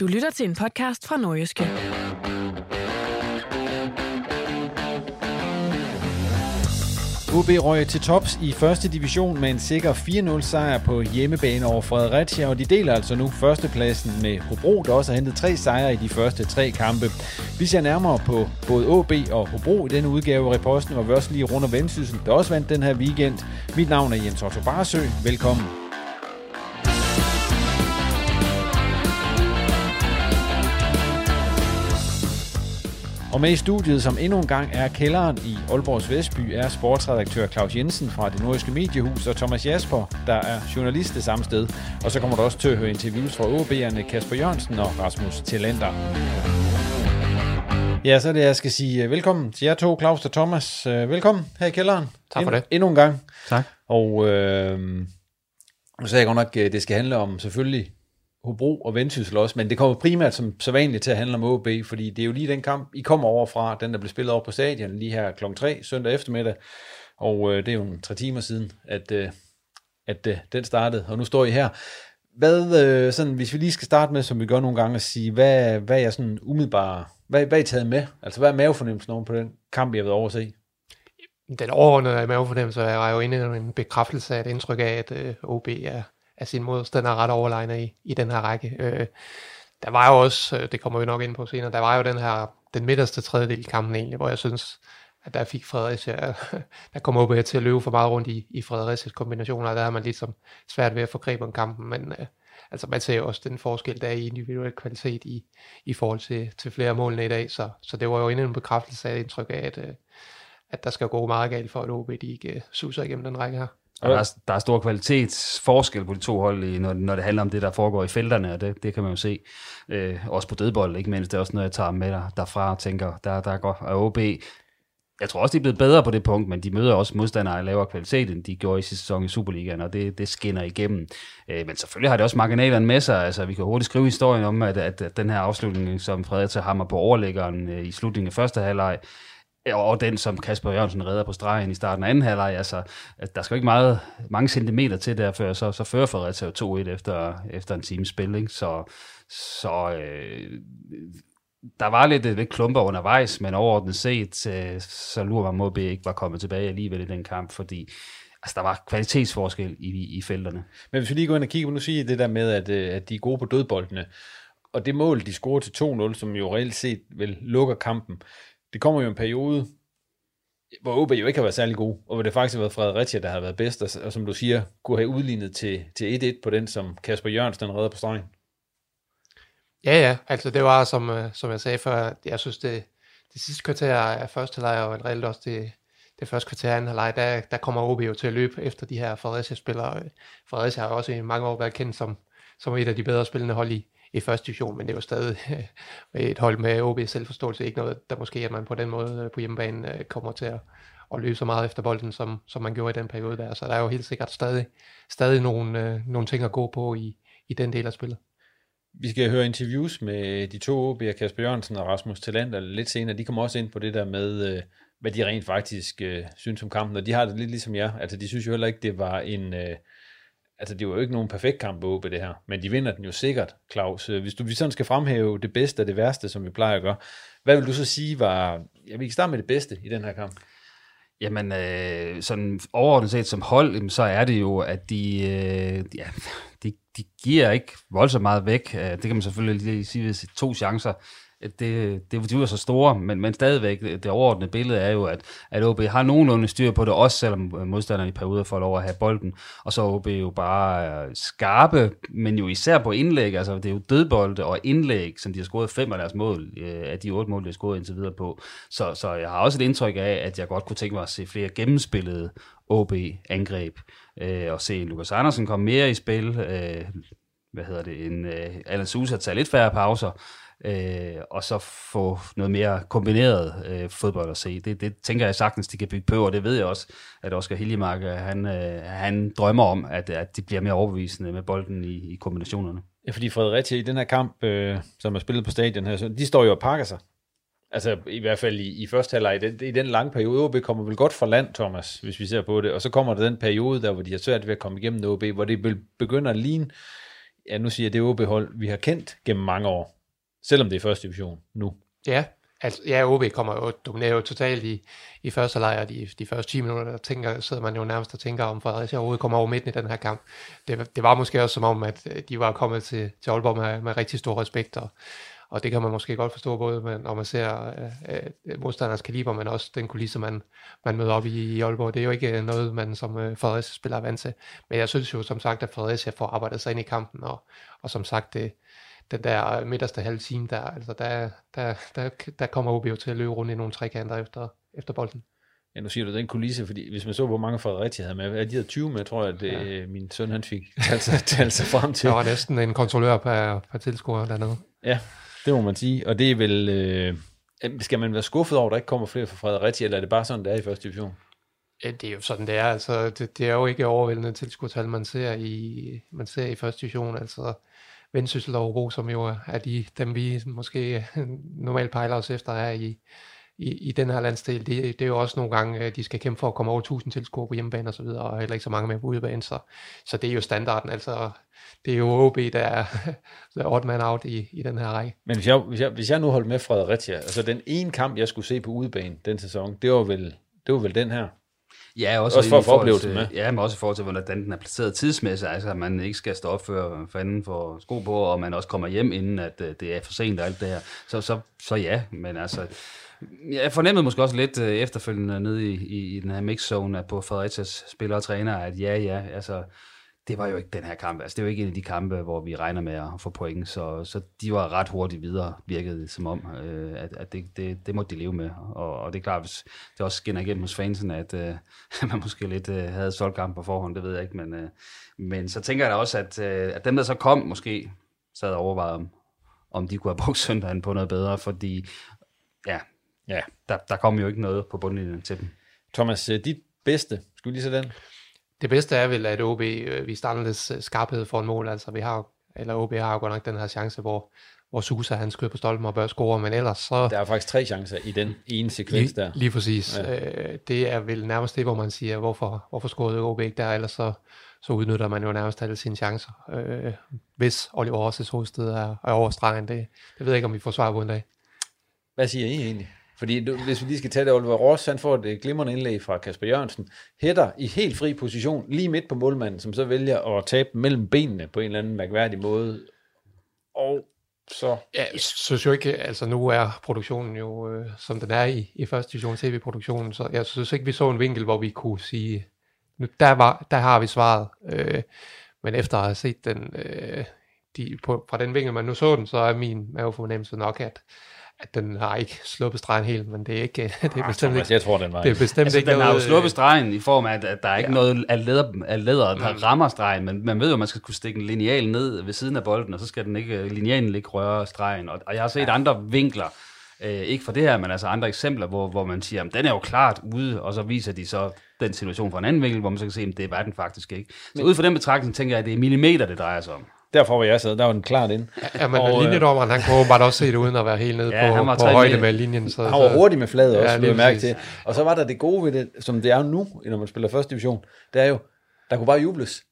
Du lytter til en podcast fra Nordjyske. OB røg til tops i første division med en sikker 4-0 sejr på hjemmebane over Fredericia, og de deler altså nu førstepladsen med Hobro, der også har hentet tre sejre i de første tre kampe. Vi ser nærmere på både OB og Hobro i denne udgave af Reposten, hvor vi også lige runder Vendsyssel, der også vandt den her weekend. Mit navn er Jens Otto Barsø. Velkommen. Og med i studiet, som endnu en gang er kælderen i Aalborgs Vestby, er sportsredaktør Claus Jensen fra det nordiske mediehus, og Thomas Jasper, der er journalist det samme sted. Og så kommer der også til at høre interviews fra OB'erne Kasper Jørgensen og Rasmus Tillander. Ja, så er det, jeg skal sige øh, velkommen til jer to, Claus og Thomas. Øh, Velkommen her i kælderen. Tak for det. Endnu en gang. Tak. Og øh, nu sagde jeg godt nok, at det skal handle om selvfølgelig Hobro og Vendsyssel også, men det kommer primært som så vanligt til at handle om OB, fordi det er jo lige den kamp, I kommer over fra, den der blev spillet over på stadion lige her kl. 3 søndag eftermiddag, og øh, det er jo en tre timer siden, at, øh, at øh, den startede, og nu står I her. Hvad, øh, sådan, hvis vi lige skal starte med, som vi gør nogle gange, at sige, hvad, hvad er sådan umiddelbare, hvad, hvad er I taget med? Altså, hvad er mavefornemmelsen over på den kamp, jeg har været over at se? Den overordnede mavefornemmelse er jo inde i en bekræftelse af et indtryk af, at øh, OB er, er sin modstander ret overlegne i, i den her række. Øh, der var jo også, øh, det kommer vi nok ind på senere, der var jo den her, den midterste tredjedel i kampen egentlig, hvor jeg synes, at der fik Fredericia, der kom op til at løbe for meget rundt i, i Fredericias kombinationer, og der har man ligesom svært ved at få greb om kampen, men øh, altså man ser jo også den forskel, der er i individuel kvalitet i, i forhold til, til flere målene i dag, så, så det var jo endnu en bekræftelse af indtryk af, at, øh, at der skal gå meget galt for, at OB de ikke øh, suser igennem den række her. Og der, er, der er stor kvalitetsforskel på de to hold, i, når, når det handler om det, der foregår i felterne, og det, det kan man jo se. Øh, også på dødbold, ikke mindst. Det er også noget, jeg tager med der, derfra og tænker, der, der går og OB. Jeg tror også, de er blevet bedre på det punkt, men de møder også modstandere af lavere kvalitet, end de gjorde i sidste sæson i Superligaen, og det, det skinner igennem. Øh, men selvfølgelig har det også marginalerne med sig. Altså, vi kan hurtigt skrive historien om, at, at, at den her afslutning, som Fredericia hammer på overlæggeren øh, i slutningen af første halvleg, og den, som Kasper Jørgensen redder på stregen i starten af anden halvleg, altså, der skal jo ikke meget, mange centimeter til der, før så, så fører Fredericia jo 2-1 efter, efter en times spil, ikke? Så, så øh, der var lidt, lidt klumper undervejs, men overordnet set, øh, så lurer man må ikke var kommet tilbage alligevel i den kamp, fordi altså, der var kvalitetsforskel i, i felterne. Men hvis vi lige går ind og kigger på, nu siger I det der med, at, øh, at de er gode på dødboldene, og det mål, de scorer til 2-0, som jo reelt set vel lukker kampen, det kommer jo en periode, hvor OB jo ikke har været særlig god, og hvor det faktisk har været Fredericia, der har været bedst, og, og som du siger, kunne have udlignet til, til 1-1 på den, som Kasper Jørgensen redder på stregen. Ja, ja, altså det var, som, øh, som jeg sagde før, jeg synes, det, det sidste kvarter af første halvleg og reelt også det, det første kvarter af anden halvleg, der, der kommer OB jo til at løbe efter de her Fredericia-spillere. Fredericia har også i mange år været kendt som, som et af de bedre spillende hold i, i første division, men det var stadig et hold med OB selvforståelse, ikke noget, der måske, at man på den måde øh, på hjemmebane øh, kommer til at, og løbe så meget efter bolden, som, som man gjorde i den periode der. Så der er jo helt sikkert stadig, stadig nogle, øh, nogle ting at gå på i, i den del af spillet. Vi skal høre interviews med de to OB'er, Kasper Jørgensen og Rasmus Talander lidt senere. De kommer også ind på det der med, hvad de rent faktisk øh, synes om kampen, og de har det lidt ligesom jeg. Altså, de synes jo heller ikke, det var en... Øh, altså, det var jo ikke nogen perfekt kamp på det her, men de vinder den jo sikkert, Claus. Øh, hvis du hvis sådan skal fremhæve det bedste og det værste, som vi plejer at gøre, hvad vil du så sige var... Jeg vil starte med det bedste i den her kamp. Jamen, øh, sådan overordnet set som hold, så er det jo, at de, øh, ja, de, de giver ikke voldsomt meget væk. Øh, det kan man selvfølgelig lige sige ved to chancer Øh, det, det, de var så store, men, men stadigvæk, øh, det overordnede billede er jo, at, at OB har nogenlunde styr på det, også selvom øh, modstanderne i perioder får lov at have bolden, og så er OB jo bare skarpe, men jo især på indlæg, altså det er jo dødbolde og indlæg, som de har scoret fem af deres mål, af de otte mål, de har scoret indtil videre på. Så, så jeg har også et indtryk af, at jeg godt kunne tænke mig at se flere gennemspillede OB-angreb, øh, og se Lukas Andersen komme mere i spil, øh, hvad hedder det, en øh, Alan Sousa tager lidt færre pauser, øh, og så få noget mere kombineret øh, fodbold at se. Det, det tænker jeg sagtens, de kan bygge på, og det ved jeg også, at Oscar Hiljemark, øh, han, øh, han drømmer om, at, at de bliver mere overbevisende med bolden i, i kombinationerne. Ja, fordi Fredericia i den her kamp, øh, som er spillet på stadion her, så de står jo og pakker sig. Altså i hvert fald i, i første halvleg, i den, i den lange periode, OB kommer vel godt fra land, Thomas, hvis vi ser på det, og så kommer der den periode der, hvor de har svært ved at komme igennem OB, hvor det begynder at ligne, ja nu siger jeg, det OB-hold, vi har kendt gennem mange år selvom det er første division nu. Ja, altså, ja, OB kommer jo, dominerer jo totalt i, i første lejr, de, de første 10 minutter, der tænker, sidder man jo nærmest og tænker om, Fredericia overhovedet kommer over midten i den her kamp. Det, det var måske også som om, at øh, de var kommet til, til Aalborg med, med rigtig stor respekt, og, og det kan man måske godt forstå, både når man ser øh, øh, modstanders kaliber, men også den kulisse, man, man møder op i, i Aalborg. Det er jo ikke øh, noget, man som øh, Fredericia spiller er vant til. Men jeg synes jo som sagt, at Fredericia får arbejdet sig ind i kampen, og, og som sagt, det, den der midterste halve time, der, altså der, der, der, der kommer OB jo til at løbe rundt i nogle trekanter efter, efter bolden. Ja, nu siger du den kulisse, fordi hvis man så, hvor mange Fredericia havde med, de havde 20 med, tror jeg, at ja. Øh, min søn han fik talt sig frem til. Der var næsten en kontrollør per, per tilskuer dernede. Ja, det må man sige, og det er vel, øh, skal man være skuffet over, at der ikke kommer flere fra Fredericia, eller er det bare sådan, det er i første division? Ja, det er jo sådan, det er. Altså, det, det er jo ikke overvældende tilskuertal, man ser i, man ser i første division. Altså, Vendsyssel og Hobro, som jo er de, dem vi måske øh, normalt pejler os efter, er i, i, i den her landsdel. Det, det er jo også nogle gange, øh, de skal kæmpe for at komme over 1000 tilskuere på hjemmebane og så videre, og heller ikke så mange med på udebane, så, så det er jo standarden. Altså, det er jo OB, der er, der er odd man out i, i den her række. Men hvis jeg, hvis, jeg, hvis jeg nu holdt med Fredericia, altså den ene kamp, jeg skulle se på udebane den sæson, det var vel, det var vel den her. Ja, også, også for få oplevelsen med. Ja, men også i forhold til, hvordan den er placeret tidsmæssigt, altså at man ikke skal stå op før fanden for sko på, og man også kommer hjem, inden at øh, det er for sent og alt det her. Så, så, så ja, men altså, jeg fornemmede måske også lidt øh, efterfølgende nede i, i, i den her mixzone på Fredericias spillere og træner, at ja, ja, altså, det var jo ikke den her kamp. Altså, det var ikke en af de kampe, hvor vi regner med at få point, så, så de var ret hurtigt videre, virkede som om, øh, at, at det, det, det måtte de leve med. Og, og det er klart, hvis det også skinner igennem hos fansen, at øh, man måske lidt øh, havde solgt kamp på forhånd, det ved jeg ikke, men, øh, men så tænker jeg da også, at, øh, at dem, der så kom, måske sad og overvejede, om, om de kunne have brugt søndagen på noget bedre, fordi ja, ja der, der kom jo ikke noget på bundlinjen til dem. Thomas, øh, dit bedste, skulle lige så den? Det bedste er vel, at OB, øh, vi lidt øh, skarphed for en mål, altså vi har, eller OB har jo godt nok den her chance, hvor, hvor Susa han skyder på stolpen og bør score, men ellers så... Der er faktisk tre chancer i den ene sekvens der. Lige, lige præcis. Ja. Øh, det er vel nærmest det, hvor man siger, hvorfor, hvorfor scorede OB ikke der, ellers så, så udnytter man jo nærmest alle sine chancer. Øh, hvis Oliver Rosses hovedsted er, er over stregen, det, det ved jeg ikke, om vi får svar på en dag. Hvad siger I egentlig? Fordi du, hvis vi lige skal tage det, Oliver Ross, han får et øh, glimrende indlæg fra Kasper Jørgensen, hætter i helt fri position, lige midt på målmanden, som så vælger at tabe mellem benene på en eller anden mærkværdig måde. Og så... Ja, jeg synes jo ikke, altså nu er produktionen jo, øh, som den er i, i første division tv-produktionen, så jeg synes ikke, vi så en vinkel, hvor vi kunne sige, nu, der, var, der har vi svaret. Øh, men efter at have set den, øh, de, på, fra den vinkel, man nu så den, så er min mavefornemmelse nok, at at den har ikke sluppet stregen helt, men det er ikke, det er ah, bestemt Thomas, ikke, jeg tror, den var det er bestemt altså, ikke den noget, har jo sluppet stregen i form af, at, at der er ikke ja. noget af læder, af læder der mm. rammer stregen, men man ved jo, at man skal kunne stikke en lineal ned ved siden af bolden, og så skal den ikke, linealen ikke røre stregen, og, og jeg har set ja. andre vinkler, Øh, ikke for det her, men altså andre eksempler, hvor, hvor man siger, at den er jo klart ude, og så viser de så den situation fra en anden vinkel, hvor man så kan se, at det var den faktisk ikke. Så men, ud fra den betragtning tænker jeg, at det er millimeter, det drejer sig om. Derfor var jeg sad, der var den klart ind. Ja, men og, linjedommeren, han kunne bare også se det uden at være helt nede ja, på, på højde med linjen. Så, han var hurtig med fladet også, ja, mærke til. Og så var der det gode ved det, som det er nu, når man spiller første division, det er jo, der kunne bare jubles.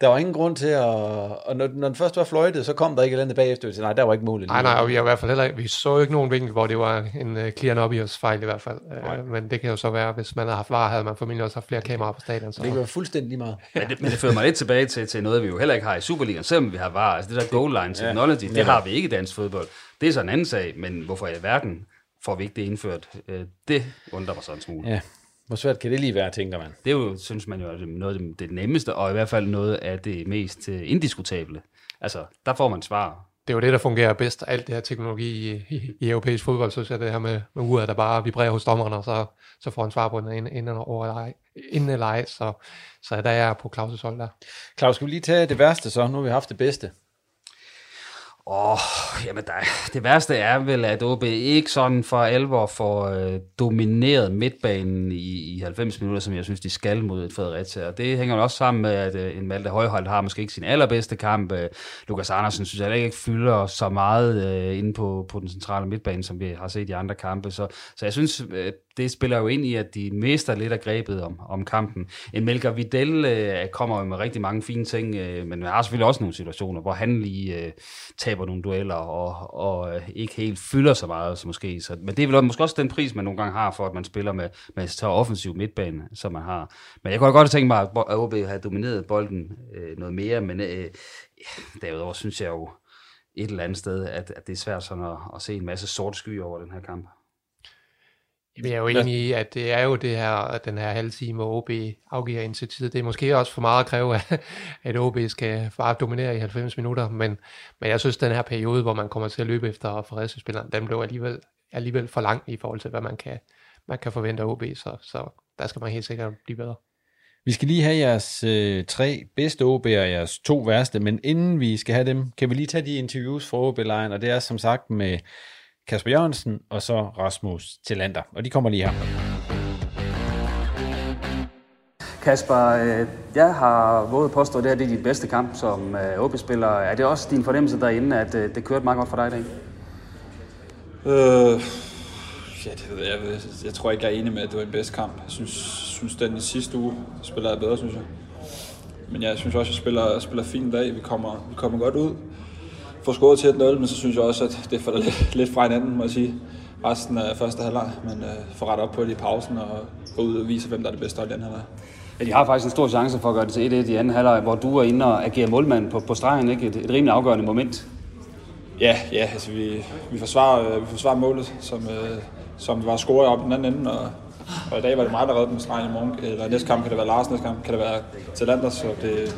Der var ingen grund til at... Og når, når den først var fløjtet, så kom der ikke et eller andet bagefter. Så nej, der var ikke målet. Nej, nej, og vi, har i hvert fald heller, vi så jo ikke nogen vinkel, hvor det var en uh, clear obvious fejl i hvert fald. Uh, men det kan jo så være, hvis man havde haft var, havde man formentlig også haft flere kameraer på stadion. Så. Det kan være fuldstændig meget. men, det, men det fører mig lidt tilbage til, til noget, vi jo heller ikke har i Superligaen, selvom vi har var. Altså det der goal line technology, ja, det har vi ikke i dansk fodbold. Det er så en anden sag, men hvorfor i verden får vi ikke det indført? Uh, det undrer mig sådan en smule. Ja. Hvor svært kan det lige være, tænker man? Det er jo, synes man jo, er noget af det, det nemmeste, og i hvert fald noget af det mest uh, indiskutable. Altså, der får man svar. Det er jo det, der fungerer bedst, alt det her teknologi i, i, i europæisk fodbold, så er det her med, med uret, der bare vibrerer hos dommerne, og så, så får han svar på den inden, inden, over, inden eller ej, så, så der er på Claus' hold der. Claus, skal vi lige tage det værste så? Nu har vi haft det bedste. Åh, oh, jamen der, det værste er vel, at OB ikke sådan for alvor får øh, domineret midtbanen i, i 90 minutter, som jeg synes, de skal mod et Fredericia. Og det hænger jo også sammen med, at øh, en Malte Højhold har måske ikke sin allerbedste kamp. Øh, Lukas Andersen synes jeg ikke fylder så meget øh, inde på, på den centrale midtbane, som vi har set i andre kampe. Så, så jeg synes, øh, det spiller jo ind i, at de mister lidt af grebet om, om kampen. En Melker Videl øh, kommer jo med rigtig mange fine ting, øh, men man har selvfølgelig også nogle situationer, hvor han lige øh, taber nogle dueller og, og øh, ikke helt fylder så meget som måske. Så, men det er vel måske også den pris, man nogle gange har for, at man spiller med, med så offensiv midtbane, som man har. Men jeg kunne godt tænke mig, at OB havde domineret bolden øh, noget mere, men øh, derudover synes jeg jo et eller andet sted, at, at det er svært sådan at, at se en masse sorte skyer over den her kamp. Vi er jo enige i, at det er jo det her, den her halve time, hvor OB afgiver initiativet. Det er måske også for meget at kræve, at OB skal bare dominere i 90 minutter, men, men jeg synes, den her periode, hvor man kommer til at løbe efter Fredericia-spilleren, den blev alligevel, alligevel for lang i forhold til, hvad man kan, man kan forvente af OB, så, så der skal man helt sikkert blive bedre. Vi skal lige have jeres øh, tre bedste OB og jeres to værste, men inden vi skal have dem, kan vi lige tage de interviews fra OB-lejen, og det er som sagt med Kasper Jørgensen og så Rasmus Tillander. Og de kommer lige her. Kasper, øh, jeg har våget påstå, at det her det er dit bedste kamp som øh, OB-spiller. Er det også din fornemmelse derinde, at øh, det kørte meget godt for dig i dag? Øh, ja, det ved jeg. jeg. Jeg tror ikke, jeg er enig med, at det var en bedste kamp. Jeg synes, synes den i sidste uge spiller jeg bedre, synes jeg. Men jeg synes også, at jeg spiller, jeg spiller fint i dag. Vi kommer, vi kommer godt ud får scoret til 1-0, men så synes jeg også, at det falder lidt, lidt fra hinanden, må jeg sige, resten af første halvleg. Men øh, får ret op på det i pausen og gå ud og vise, hvem der er det bedste hold i den halvleg. Ja, de har faktisk en stor chance for at gøre det til 1-1 i anden halvleg, hvor du er inde og agerer målmand på, på stregen, ikke? Et, et rimelig afgørende moment. Ja, ja altså vi, vi, forsvarer, øh, vi forsvarer målet, som, øh, som var scoret op i den anden ende, og, og i dag var det mig, der redde den stregen i morgen. Eller næste kamp kan det være Lars, næste kamp kan det være Talander, så det,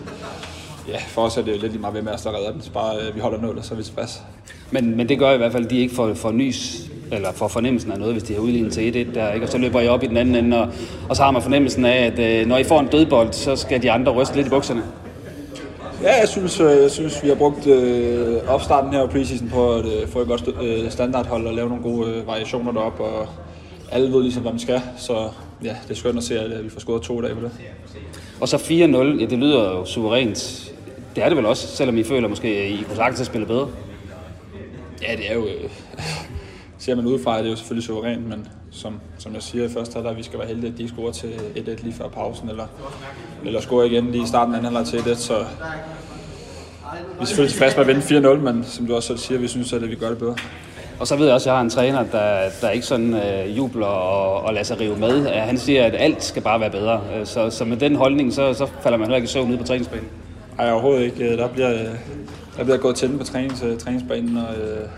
ja, for os er det jo lidt lige meget ved med at der redder den, så bare øh, vi holder nullet, så er vi tilpas. Men, men det gør i hvert fald, at de ikke får, får nys eller får fornemmelsen af noget, hvis de har udlignet til 1-1 der, ikke? og så løber I op i den anden ende, og, og så har man fornemmelsen af, at øh, når I får en dødbold, så skal de andre ryste lidt i bukserne. Ja, jeg synes, øh, jeg synes vi har brugt øh, opstarten her og preseason på at øh, få et godt øh, standardhold og lave nogle gode øh, variationer derop og alle ved ligesom, hvad man skal, så ja, det er skønt at se, at øh, vi får scoret to dage på det. Og så 4-0, ja, det lyder jo suverænt. Det er det vel også, selvom I føler måske, at I kunne sagtens spille bedre? Ja, det er jo... Øh, ser man udefra, er det jo selvfølgelig suverænt, men som, som jeg siger i første halvleg, vi skal være heldige, at de scorer til 1-1 lige før pausen, eller, eller scorer igen lige i starten af anden halvleg til 1-1, så vi er selvfølgelig tilfredse med at vinde 4-0, men som du også selv siger, vi synes, at vi gør det bedre. Og så ved jeg også, at jeg har en træner, der, der ikke sådan øh, jubler og, og lader sig rive med. Han siger, at alt skal bare være bedre. Øh, så, så med den holdning, så, så falder man heller ikke i søvn ude på træningsbanen. Nej, overhovedet ikke. Øh, der bliver, øh, der bliver gået til på trænings, træningsbanen, og øh,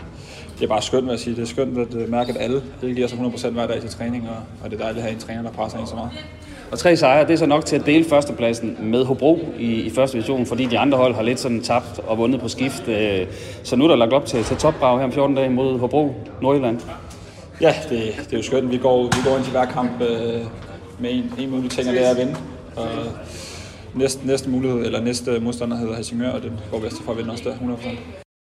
det er bare skønt, vil jeg sige. Det er skønt at mærke, at alle det giver sig 100% hver dag til træning, og, og det er dejligt at have en træner, der presser en så meget. Og tre sejre, det er så nok til at dele førstepladsen med Hobro i, i første division, fordi de andre hold har lidt sådan tabt og vundet på skift. Øh, så nu er der lagt op til, til topbrag her om 14 dage mod Hobro, Nordjylland. Ja, det, det er jo skønt. Vi går, vi går ind til hver kamp øh, med en, en mulig ting, og det er at vinde. Og, næste, næste mulighed, eller næste modstander hedder Helsingør, og den går vi altså efter for at vinde også der, 100%.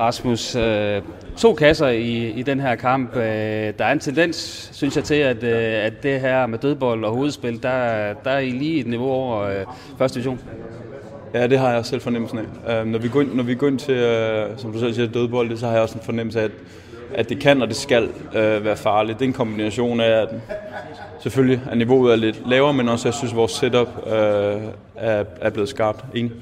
Rasmus, øh, to kasser i, i den her kamp. Øh, der er en tendens, synes jeg, til, at, øh, at det her med dødbold og hovedspil, der, der er I lige et niveau over øh, første division. Ja, det har jeg selv fornemmelsen af. Øh, når, vi går ind, når vi går ind til, øh, som du selv siger, dødbold, så har jeg også en fornemmelse af, at, at det kan og det skal øh, være farligt. Det er en kombination af, at selvfølgelig er niveauet er lidt lavere, men også jeg synes, at vores setup er, er blevet skarpt. Enig.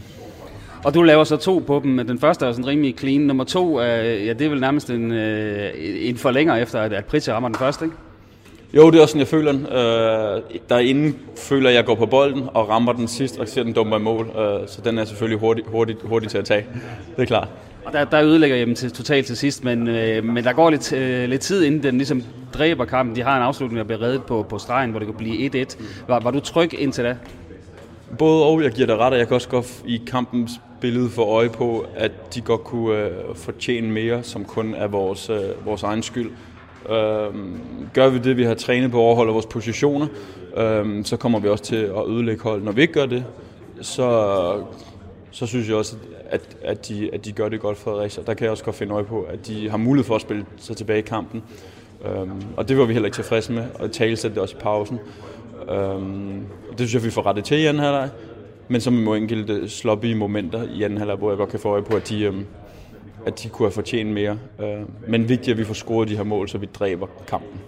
Og du laver så to på dem. Den første er sådan rimelig clean. Nummer to, er, ja, det er vel nærmest en, en forlænger efter, at, at Pritja rammer den første, ikke? Jo, det er også sådan, jeg føler den. Øh, derinde føler jeg, at jeg går på bolden og rammer den sidst og ser den dumper i mål. Øh, så den er selvfølgelig hurtig, hurtig, hurtig til at tage. Det er klart. Og der, der ødelægger jeg dem til, totalt til sidst, men, øh, men der går lidt, øh, lidt tid, inden den ligesom dræber kampen. De har en afslutning, der bliver reddet på, på stregen, hvor det kan blive 1-1. Var, var du tryg indtil da? Både og, jeg giver dig ret, og jeg kan også godt i kampens billede for øje på, at de godt kunne øh, fortjene mere, som kun er vores, øh, vores egen skyld. Øh, gør vi det, vi har trænet på, overholder vores positioner, øh, så kommer vi også til at ødelægge hold. Når vi ikke gør det, så, så synes jeg også, at, at, de, at de gør det godt for Fredericia. Der kan jeg også godt finde øje på, at de har mulighed for at spille sig tilbage i kampen. Um, og det var vi heller ikke tilfredse med, og tale det også i pausen. Um, det synes jeg, vi får rettet til i anden halvleg. Men så må enkelte sloppy momenter i anden halvleg, hvor jeg godt kan få øje på, at de, um, at de kunne have fortjent mere. Uh, men vigtigt, at vi får scoret de her mål, så vi dræber kampen.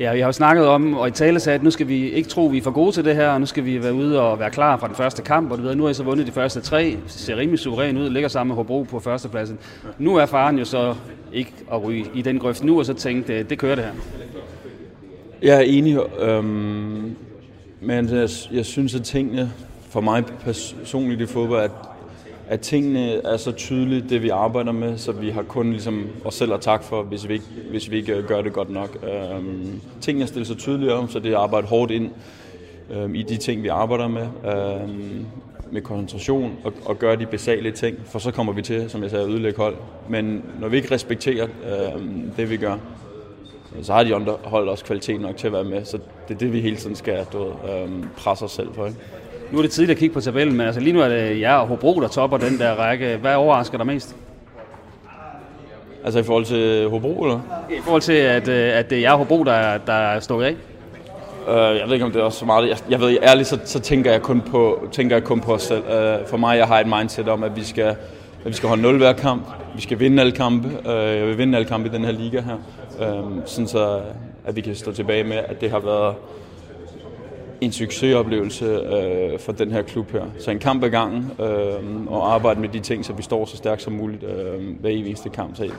Ja, vi har jo snakket om, og i tale sagde, at nu skal vi ikke tro, at vi er for gode til det her, og nu skal vi være ude og være klar fra den første kamp, og du ved, nu har I så vundet de første tre, ser rimelig suveræn ud, ligger sammen med Hobro på førstepladsen. Nu er faren jo så ikke at ryge i den grøft nu, og så tænkte, det kører det her. Jeg er enig, øhm, men jeg, jeg synes, at tingene for mig personligt i fodbold, at at tingene er så tydeligt, det vi arbejder med, så vi har kun ligesom os selv at takke for, hvis vi ikke, hvis vi ikke øh, gør det godt nok. Øhm, tingene er stillet så tydeligt om, så det er arbejdet arbejde hårdt ind øhm, i de ting, vi arbejder med, øhm, med koncentration og, og gøre de basale ting, for så kommer vi til, som jeg sagde, at ødelægge hold. Men når vi ikke respekterer øh, det, vi gør, så har de andre hold også kvalitet nok til at være med, så det er det, vi hele tiden skal du, øh, presse os selv for. Ikke? Nu er det tidligt at kigge på tabellen, men altså lige nu er det jer og Hobro, der topper den der række. Hvad overrasker dig mest? Altså i forhold til Hobro, eller? I forhold til, at, øh, at det er jer og Hobro, der, der er stukket af? Uh, jeg ved ikke, om det er også så meget. Jeg, jeg ved, ærligt, så, så tænker, jeg kun på, tænker jeg kun på os selv. Uh, for mig, jeg har et mindset om, at vi skal, at vi skal holde 0 hver kamp. Vi skal vinde alle kampe. Uh, jeg vil vinde alle kampe i den her liga her. Uh, sådan så, at vi kan stå tilbage med, at det har været en succesoplevelse øh, for den her klub her. Så en kamp ad gangen, øh, og arbejde med de ting, så vi står så stærkt som muligt øh, hver eneste kamp. Så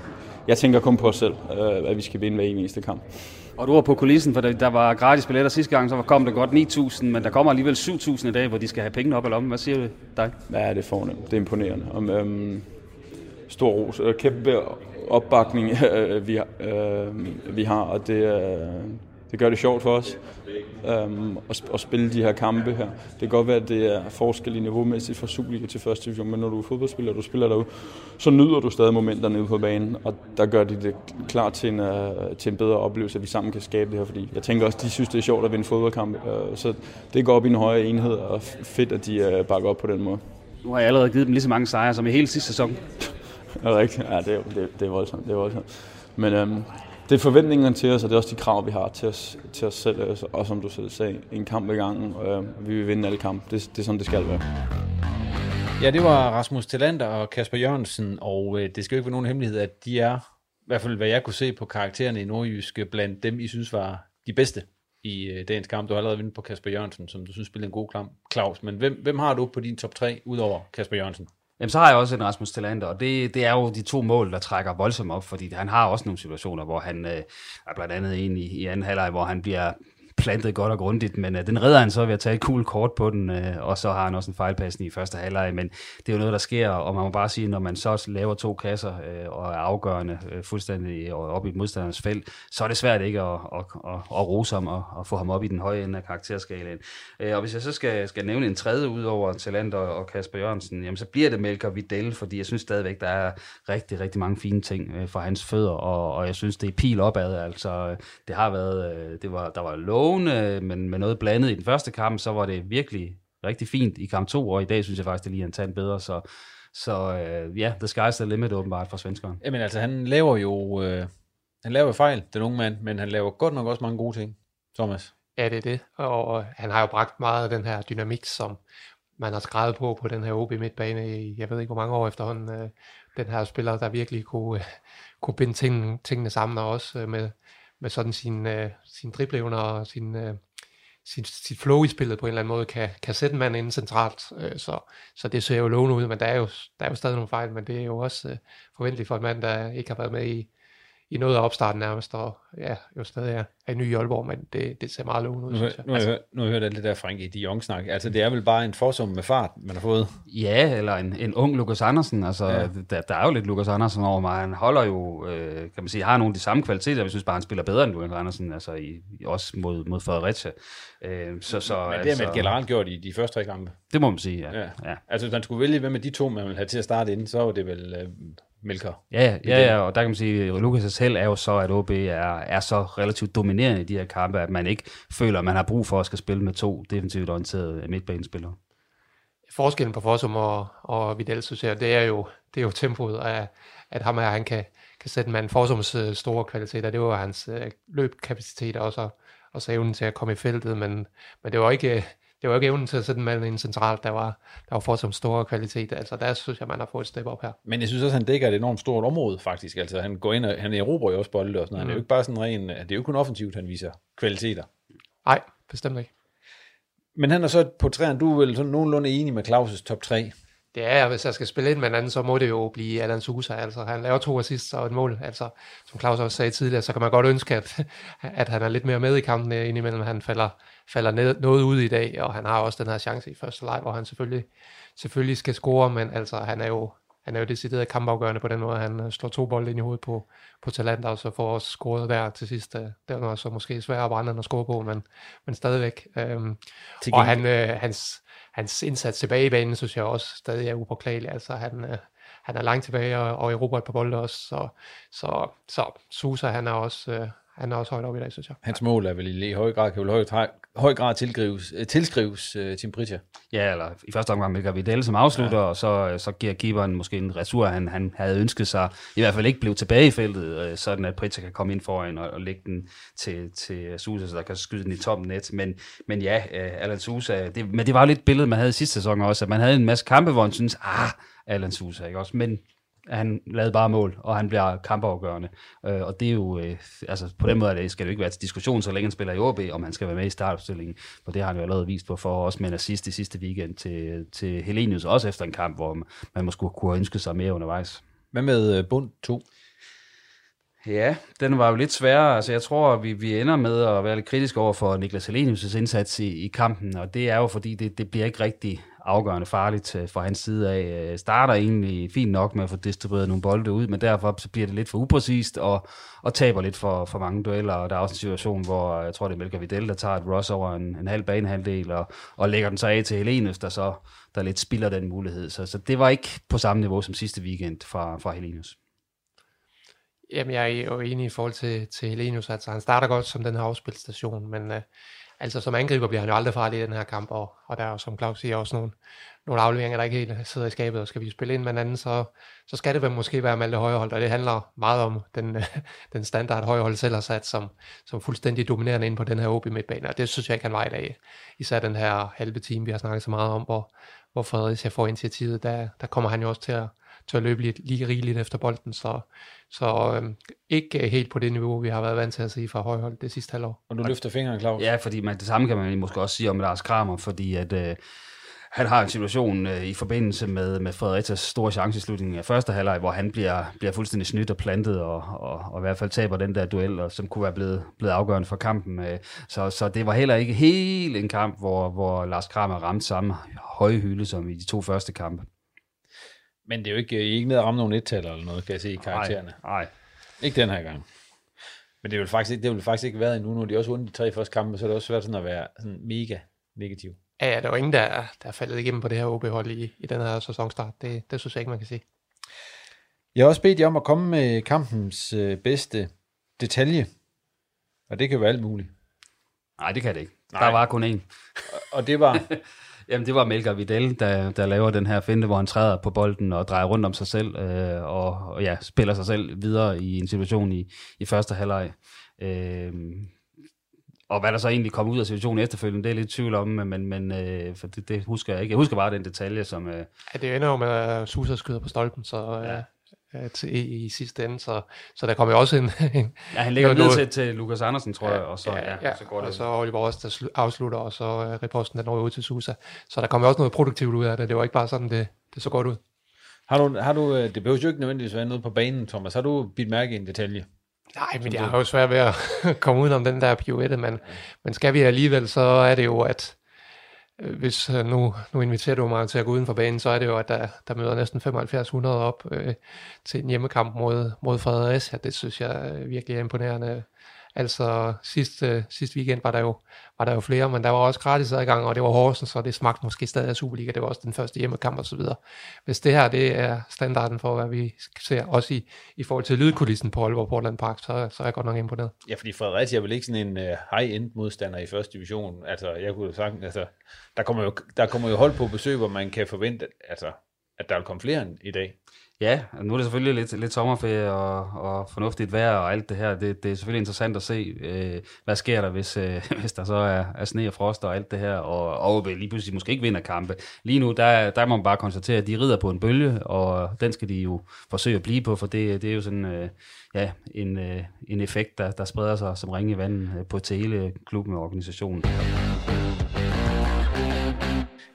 jeg tænker kun på os selv, øh, at vi skal vinde hver eneste kamp. Og du var på kulissen, for der var gratis billetter sidste gang, så kom det godt 9.000, men der kommer alligevel 7.000 i dag, hvor de skal have pengene op eller om. Hvad siger du dig? Ja, det er fornemt. Det er imponerende. Om, øhm, stor ros. Kæmpe opbakning, øh, vi, øh, vi har, og det, øh, det gør det sjovt for os øhm, at, at spille de her kampe her. Det kan godt være, at det er forskel i niveaumæssigt fra Superliga til første division, men når du er fodboldspiller, og du spiller derude, så nyder du stadig momenterne ude på banen, og der gør de det klar til en, uh, til en bedre oplevelse, at vi sammen kan skabe det her, fordi jeg tænker også, de synes, det er sjovt at vinde fodboldkamp, uh, så det går op i en højere enhed, og fedt, at de uh, bakker op på den måde. Nu har jeg allerede givet dem lige så mange sejre som i hele sidste sæson. det er rigtigt. Ja, det er, det, det er voldsomt. Det er voldsomt. Men øhm, det er forventningerne til os, og det er også de krav, vi har til os, til os selv. Altså, og som du selv sagde, en kamp i gangen, og øh, vi vil vinde alle kampe. Det, det er sådan, det skal være. Ja, det var Rasmus Tillander og Kasper Jørgensen, og øh, det skal jo ikke være nogen hemmelighed, at de er, i hvert fald hvad jeg kunne se på karaktererne i Nordjyske, blandt dem, I synes var de bedste i øh, dagens kamp. Du har allerede vundet på Kasper Jørgensen, som du synes spillede en god kamp, Claus. Men hvem, hvem har du på din top 3, udover Kasper Jørgensen? Jamen, så har jeg også en Rasmus Tillander, og det, det er jo de to mål, der trækker voldsomt op, fordi han har også nogle situationer, hvor han øh, er blandt andet en i, i anden halvleg, hvor han bliver plantet godt og grundigt, men øh, den redder han så ved at tage et cool kort på den, øh, og så har han også en fejlpasning i første halvleg, men det er jo noget, der sker, og man må bare sige, når man så laver to kasser øh, og er afgørende øh, fuldstændig op i modstanderens felt, så er det svært ikke at, at, at, at rose ham og at få ham op i den høje ende af karakterskalaen. Øh, og hvis jeg så skal, skal nævne en tredje ud over Talander og Kasper Jørgensen, jamen så bliver det Melker Videl, fordi jeg synes stadigvæk, der er rigtig, rigtig mange fine ting øh, for hans fødder, og, og jeg synes, det er pil opad, altså øh, det har været, øh, det var, der var lovende, men med noget blandet i den første kamp, så var det virkelig rigtig fint i kamp 2, og i dag synes jeg faktisk, det lige er en tand bedre, så, så øh, ja, the sky's the limit åbenbart for svenskeren. Jamen altså, han laver jo øh, han laver jo fejl, den unge mand, men han laver godt nok også mange gode ting, Thomas. Ja, det er det. Og han har jo bragt meget af den her dynamik, som man har skrevet på på den her OB midtbane i, jeg ved ikke hvor mange år efterhånden. Øh, den her spiller, der virkelig kunne, øh, kunne binde tingene, tingene sammen, og også øh, med, med sådan sin, øh, sin dribleevner og sin, øh, sin, sit flow i spillet på en eller anden måde, kan, kan sætte en mand ind centralt. Øh, så, så det ser jo lovende ud, men der er jo, der er jo stadig nogle fejl, men det er jo også øh, forventeligt for en mand, der ikke har været med i, i noget af opstarten nærmest, og ja, jo stadig er, er ny i Aalborg, men det, det ser meget lovende ud, Nu, synes jeg. nu, har jeg hørt, nu har jeg hørt alt det der Frank de Jong snak. Altså, det er vel bare en forsum med fart, man har fået. Ja, eller en, en ung Lukas Andersen. Altså, Ja. der, der er jo lidt Lukas Andersen over mig. Han holder jo, øh, kan man sige, har nogle af de samme kvaliteter. Jeg synes bare, han spiller bedre end Lukas Andersen, altså i, i- også mod, mod Fredericia. Øh, så, så, Men det har man generelt gjort i de første tre kampe. Det må man sige, ja. ja. ja. Altså, hvis man skulle vælge, hvem af de to, man vil have til at starte inden, så var det vel øh, Melker. Ja, ja, ja, og der kan man sige, at Lukas selv er jo så, at OB er, er så relativt dominerende i de her kampe, at man ikke føler, at man har brug for at skal spille med to defensivt orienterede midtbanespillere. forskellen på Fossum og, og Vidal, synes jeg, det er jo, det er jo tempoet af, at ham her, han kan, kan sætte en mand Fossums øh, store kvaliteter. Det var hans øh, løbkapacitet og så, og så evnen til at komme i feltet, men, men det var ikke, det var ikke evnen til at sætte en mand ind centralt, der var, der var Fossums store kvalitet. Altså der synes jeg, man har fået et step op her. Men jeg synes også, han dækker et enormt stort område, faktisk. Altså, han går ind og han erobrer jo også bolde og sådan noget. Han er jo Mm. ikke bare sådan ren... Det er jo kun offensivt, han viser kvaliteter. Nej, bestemt ikke. Men han er så på træerne, du er vel sådan nogenlunde enig med Claus' top 3. Det er, hvis jeg skal spille ind med en anden, så må det jo blive Alan Sousa. Altså, han laver to assists og et mål. Altså, som Claus også sagde tidligere, så kan man godt ønske, at, at han er lidt mere med i kampen øh, indimellem. Han falder, falder ned, noget ud i dag, og han har også den her chance i første leg, hvor han selvfølgelig, selvfølgelig skal score, men altså, han er jo han er jo decideret kampafgørende på den måde. Han øh, slår to bolde ind i hovedet på, på Talenter, og så får også scoret der til sidst. øh, Det er så måske sværere brænde end at score på, men, men stadigvæk. Øhm, og han, øh, hans, hans indsats tilbage i banen, synes jeg også stadig er upåklagelig. Altså han, øh, han er langt tilbage og, og erobrer et par bolde også. Så, så, så Susa, han er også, øh, han er også højt op i dag, synes jeg. Hans mål er vel i høj grad, kan vel høj, høj, grad tilskrives, øh, tilskrives uh, Tim Pritja. Ja, eller i første omgang Melker Vidal som afslutter, ja. og så, så giver keeperen måske en retur, han, han havde ønsket sig, i hvert fald ikke blev tilbage i feltet, øh, sådan at Pritja kan komme ind foran og, og lægge den til, til Sousa, så der kan skyde den i toppen net. Men, men ja, øh, Alan Sousa, det, men det var jo lidt billedet, man havde i sidste sæson også, at man havde en masse kampe, hvor man synes, ah, Alan Sousa, ikke også? Men han lavede bare mål, og han bliver kampafgørende. Øh, og det er jo, øh, altså på den måde det, skal det jo ikke være til diskussion, så længe han spiller i OB, om han skal være med i startopstillingen, for det har han jo allerede vist på for også med en assist i sidste weekend til, til Helenius, også efter en kamp, hvor man måske kunne have ønsket sig mere undervejs. Hvad med uh, bund 2? Ja, den var jo lidt sværere. Altså, jeg tror, vi, vi ender med at være lidt kritiske over for Niklas Helenius' indsats i, i kampen, og det er jo, fordi det, det bliver ikke rigtig afgørende farligt øh, fra hans side af. Øh, starter egentlig fint nok med at få distribueret nogle bolde ud, men derfor så bliver det lidt for upræcist og, og taber lidt for, for mange dueller. Og der er også en situation, hvor jeg tror, det er Melker Videl, der tager et rush over en, en halv banehalvdel og, og lægger den så af til Helenius, der så der lidt spilder den mulighed. Så, så det var ikke på samme niveau som sidste weekend fra, fra Helenius. Jamen, jeg er jo enig i forhold til, til Helenius, altså han starter godt som den her afspilstation, men øh, altså som angriber bliver han jo aldrig farlig i den her kamp, og, og der er jo, som Claus siger, også nogle, nogle afleveringer, der ikke helt sidder i skabet, og skal vi spille ind med anden, så, så skal det vel måske være Malte Højhold, og det handler meget om den, den standard Højhold selv har sat, som, som fuldstændig dominerende ind på den her OB midtbane, og det synes jeg ikke, han var i dag. Især den her halve time, vi har snakket så meget om, hvor, hvor Fredericia får initiativet, der, der kommer han jo også til at, at løbe lige, lige rigeligt efter bolden, så, så øhm, ikke helt på det niveau, vi har været vant til at se fra højhold det sidste halvår. Og du løfter fingeren, Claus. Ja, fordi man, det samme kan man måske også sige om Lars Kramer, fordi at øh, han har en situation øh, i forbindelse med, med Fredericias store chance i slutningen af første halvleg, hvor han bliver, bliver fuldstændig snydt og plantet, og, og, og i hvert fald taber den der duel, og, som kunne være blevet, blevet afgørende for kampen. Øh, så, så det var heller ikke helt en kamp, hvor, hvor Lars Kramer ramte samme høje hylde som i de to første kampe. Men det er jo ikke, I er ikke nede at ramme nogen et eller noget, kan jeg se i karaktererne. Nej. Ikke den her gang. Men det vil faktisk ikke, det vil faktisk ikke være endnu. Nu er de også vundet de tre første kampe, så er det også svært sådan at være sådan mega negativ. Ja, ja, der var ingen, der, der er faldet igennem på det her OB-hold i, i den her sæsonstart. Det, det synes jeg ikke, man kan sige. Jeg har også bedt jer om at komme med kampens øh, bedste detalje. Og det kan være alt muligt. Nej, det kan det ikke. Nej. Der var kun én. Og det var... Jamen, det var Melker Vidal, der, der laver den her finte, hvor han træder på bolden og drejer rundt om sig selv, øh, og, og ja, spiller sig selv videre i en situation i, i første halvleg. Øh, og hvad der så egentlig kom ud af situationen efterfølgende, det er lidt tvivl om, men, men øh, for det, det, husker jeg ikke. Jeg husker bare den detalje, som... Øh, ja, det ender jo med, at Susa skyder på stolpen, så... Øh, ja til, i, i sidste ende, så, så der kommer jo også en... en ja, han lægger ned til, til Lukas Andersen, tror jeg, og så, ja, ja, ja, så går det. Og så Oliver også, der afslutter, og så uh, reposten, der når ud til Susa. Så der kommer også noget produktivt ud af det. Det var ikke bare sådan, det, det så godt ud. Har du, har du, det behøver jo ikke nødvendigvis være noget på banen, Thomas. Har du bidt mærke i en detalje? Nej, men jeg har jo svært ved at komme ud om den der pirouette, men, men skal vi alligevel, så er det jo, at øh, Øh, hvis øh, nu, nu inviterer du mig til at gå uden for banen, så er det jo, at der, der møder næsten 7500 op øh, til en hjemmekamp mod, mod Fredericia. Det synes jeg øh, virkelig er imponerende. Altså sidst, øh, sidste weekend var der, jo, var der jo flere, men der var også gratis adgang, og det var Horsens, så det smagte måske stadig af Superliga. Det var også den første hjemmekamp og så videre. Hvis det her det er standarden for, hvad vi ser, også i, i forhold til lydkulissen på Aalborg Portland Park, så, så er jeg godt nok imponeret. Ja, fordi Fredericia er vel ikke sådan en uh, high-end modstander i første division. Altså, jeg kunne sagt, altså, der kommer, jo, der kommer jo hold på besøg, hvor man kan forvente, altså, at der vil komme flere end i dag. Ja, nu er det selvfølgelig lidt, lidt sommerferie og, og fornuftigt vejr og alt det her. Det, det er selvfølgelig interessant at se, øh, hvad sker der, hvis, øh, hvis der så er, er sne og frost og alt det her, og, og lige pludselig måske ikke vinder kampe. Lige nu, der, der må man bare konstatere, at de rider på en bølge, og den skal de jo forsøge at blive på, for det, det er jo sådan øh, ja, en, øh, en effekt, der, der spreder sig som ringe i vandet øh, på til hele klubben og organisationen.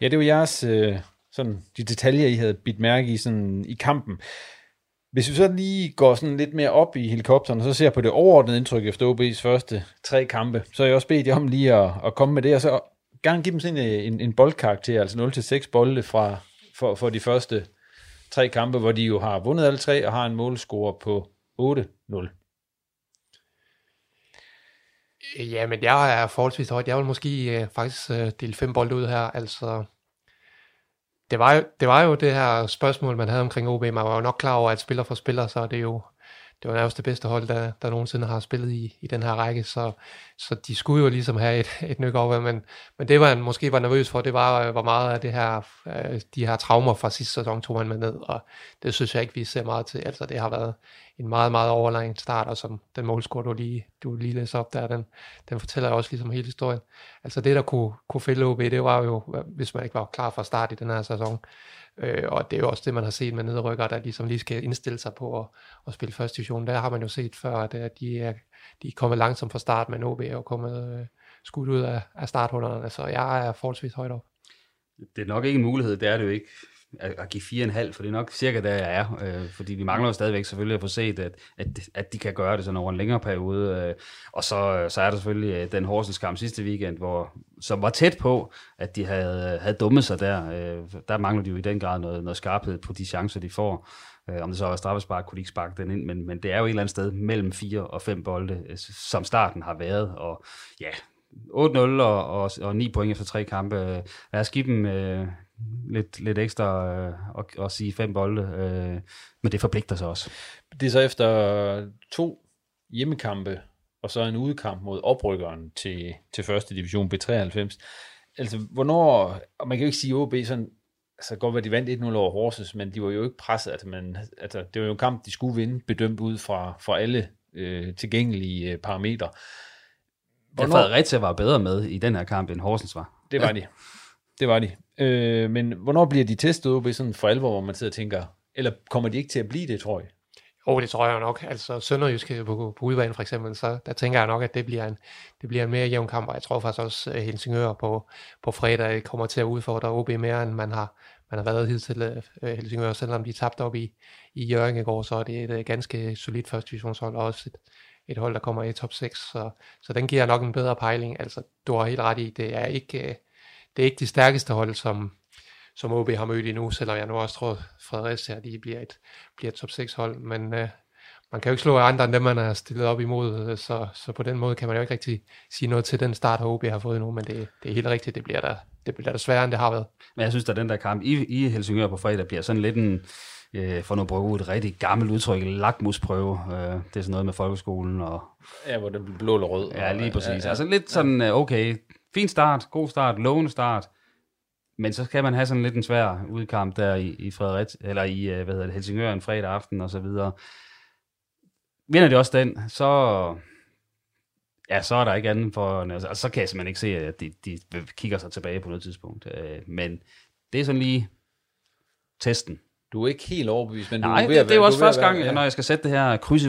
Ja, det var jeres... Øh sådan de detaljer, I havde bidt mærke i, sådan, i kampen. Hvis vi så lige går sådan lidt mere op i helikopteren, og så ser på det overordnede indtryk efter OB's første tre kampe, så har jeg også bedt jer om lige at, at komme med det, og så gerne give dem sådan en, en boldkarakter, altså 0-6 bolde fra, for, for de første tre kampe, hvor de jo har vundet alle tre, og har en målscore på 8-0. Ja, men jeg er forholdsvis højt. Jeg vil måske øh, faktisk uh, dele fem bolde ud her. Altså, det var, jo, det var jo det her spørgsmål, man havde omkring OB. Man var jo nok klar over, at spiller for spiller, så er det jo det var nærmest det bedste hold, der, der nogensinde har spillet i, i den her række, så, så de skulle jo ligesom have et, et nyk over, men, men det var måske var nervøs for, det var, hvor meget af det her, øh, de her traumer fra sidste sæson tog man med ned, og det synes jeg ikke, vi ser meget til. Altså det har været en meget, meget overlegen start, og som den målscore, du lige, du lige læser op der, den, den fortæller også ligesom hele historien. Altså det, der kunne, kunne fælde OB, det var jo, hvis man ikke var klar fra start i den her sæson, Øh, og det er jo også det, man har set med nedrykker, der ligesom lige skal indstille sig på at, at spille første division. Der har man jo set før, at, at de, er, de er kommet langsomt fra start, men OB er jo kommet øh, skudt ud af, af starthullerne, så jeg er forholdsvis højt op. Det er nok ikke en mulighed, det er det jo ikke at, at give 4,5, for det er nok cirka der, jeg er. Øh, fordi vi mangler jo stadigvæk selvfølgelig at få set, at, at, at de kan gøre det sådan over en længere periode. Øh, og så, så er der selvfølgelig øh, den Horsens kamp sidste weekend, hvor, som var tæt på, at de havde, havde dummet sig der. Øh, der mangler de jo i den grad noget, noget skarphed på de chancer, de får. Øh, om det så var straffespark, kunne de ikke sparke den ind, men, men det er jo et eller andet sted mellem 4 og 5 bolde, øh, som starten har været. Og ja, 8-0 og, og, og 9 point efter tre kampe. Øh, lad os give dem, øh, lidt, lidt ekstra øh, og, og sige fem bolde, øh, men det forpligter sig også. Det er så efter to hjemmekampe, og så en udekamp mod oprykkeren til, til første division B93. Altså, hvornår, og man kan jo ikke sige OB sådan, altså godt være, de vandt 1-0 over Horsens, men de var jo ikke presset, altså, man, altså det var jo en kamp, de skulle vinde, bedømt ud fra, fra alle øh, tilgængelige øh, parametre. Hvornår... Ja, Fredericia var bedre med i den her kamp, end Horsens var. Det var de. Det var de. Øh, men hvornår bliver de testet OB sådan for alvor, hvor man sidder og tænker, eller kommer de ikke til at blive det, tror jeg? Jo, det tror jeg nok. Altså Sønderjysk på, på udbanen for eksempel, så der tænker jeg nok, at det bliver en, det bliver en mere jævn kamp, og jeg tror faktisk også, at Helsingør på, på fredag kommer til at udfordre OB mere, end man har, man har været hidtil øh, Helsingør, selvom de tabte op i, i Jørgen i går, så er det et øh, ganske solidt første divisionshold, og også et, et hold, der kommer i top 6, så, så den giver nok en bedre pejling. Altså, du har helt ret i, det er ikke, øh, det er ikke de stærkeste hold, som, som OB har mødt endnu, selvom jeg nu også tror, Fredericia de bliver et, bliver et top 6 hold, men øh, man kan jo ikke slå andre end dem, man er stillet op imod, så, så på den måde kan man jo ikke rigtig sige noget til den start, OB har fået nu, men det, det er helt rigtigt, det bliver der, det bliver der sværere, end det har været. Men jeg synes, at den der kamp i, i Helsingør på fredag bliver sådan lidt en, øh, for nu at bruge et rigtig gammelt udtryk, lakmusprøve. Øh, det er sådan noget med folkeskolen. Og, ja, hvor det bliver blå eller rød. Ja, lige præcis. Ja, ja. Altså lidt sådan, øh, okay, fin start, god start, lovende start, men så kan man have sådan lidt en svær udkamp der i, i Frederik, eller i øh, hvad hedder det, Helsingør en fredag aften og så videre. Vinder de også den, så, ja, så er der ikke andet for, altså, så kan jeg simpelthen ikke se, at de, de kigger sig tilbage på noget tidspunkt. Øh, men det er sådan lige testen. Du er ikke helt overbevist, men Nej, du er ved det, at det er jo være- også første gang, være- ja. når jeg skal sætte det her kryds i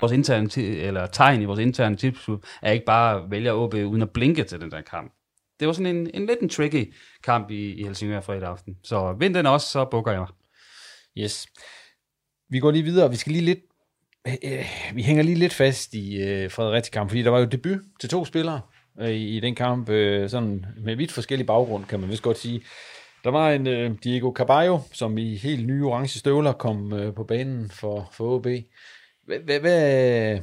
Vores interne, eller tegn i vores interne tips, er ikke bare at vælge OB uden at blinke til den der kamp. Det var sådan en, en lidt en tricky kamp i, i Helsingør fredag aften. Så vind den også, så bukker jeg mig. Yes. Vi går lige videre. Vi skal lige lidt øh, vi hænger lige lidt fast i øh, Fredericia kamp, fordi der var jo debut til to spillere øh, i, i den kamp, øh, sådan med vidt forskellig baggrund, kan man vist godt sige. Der var en øh, Diego Caballo, som i helt nye orange støvler kom øh, på banen for, for OB. Hvad, hvad,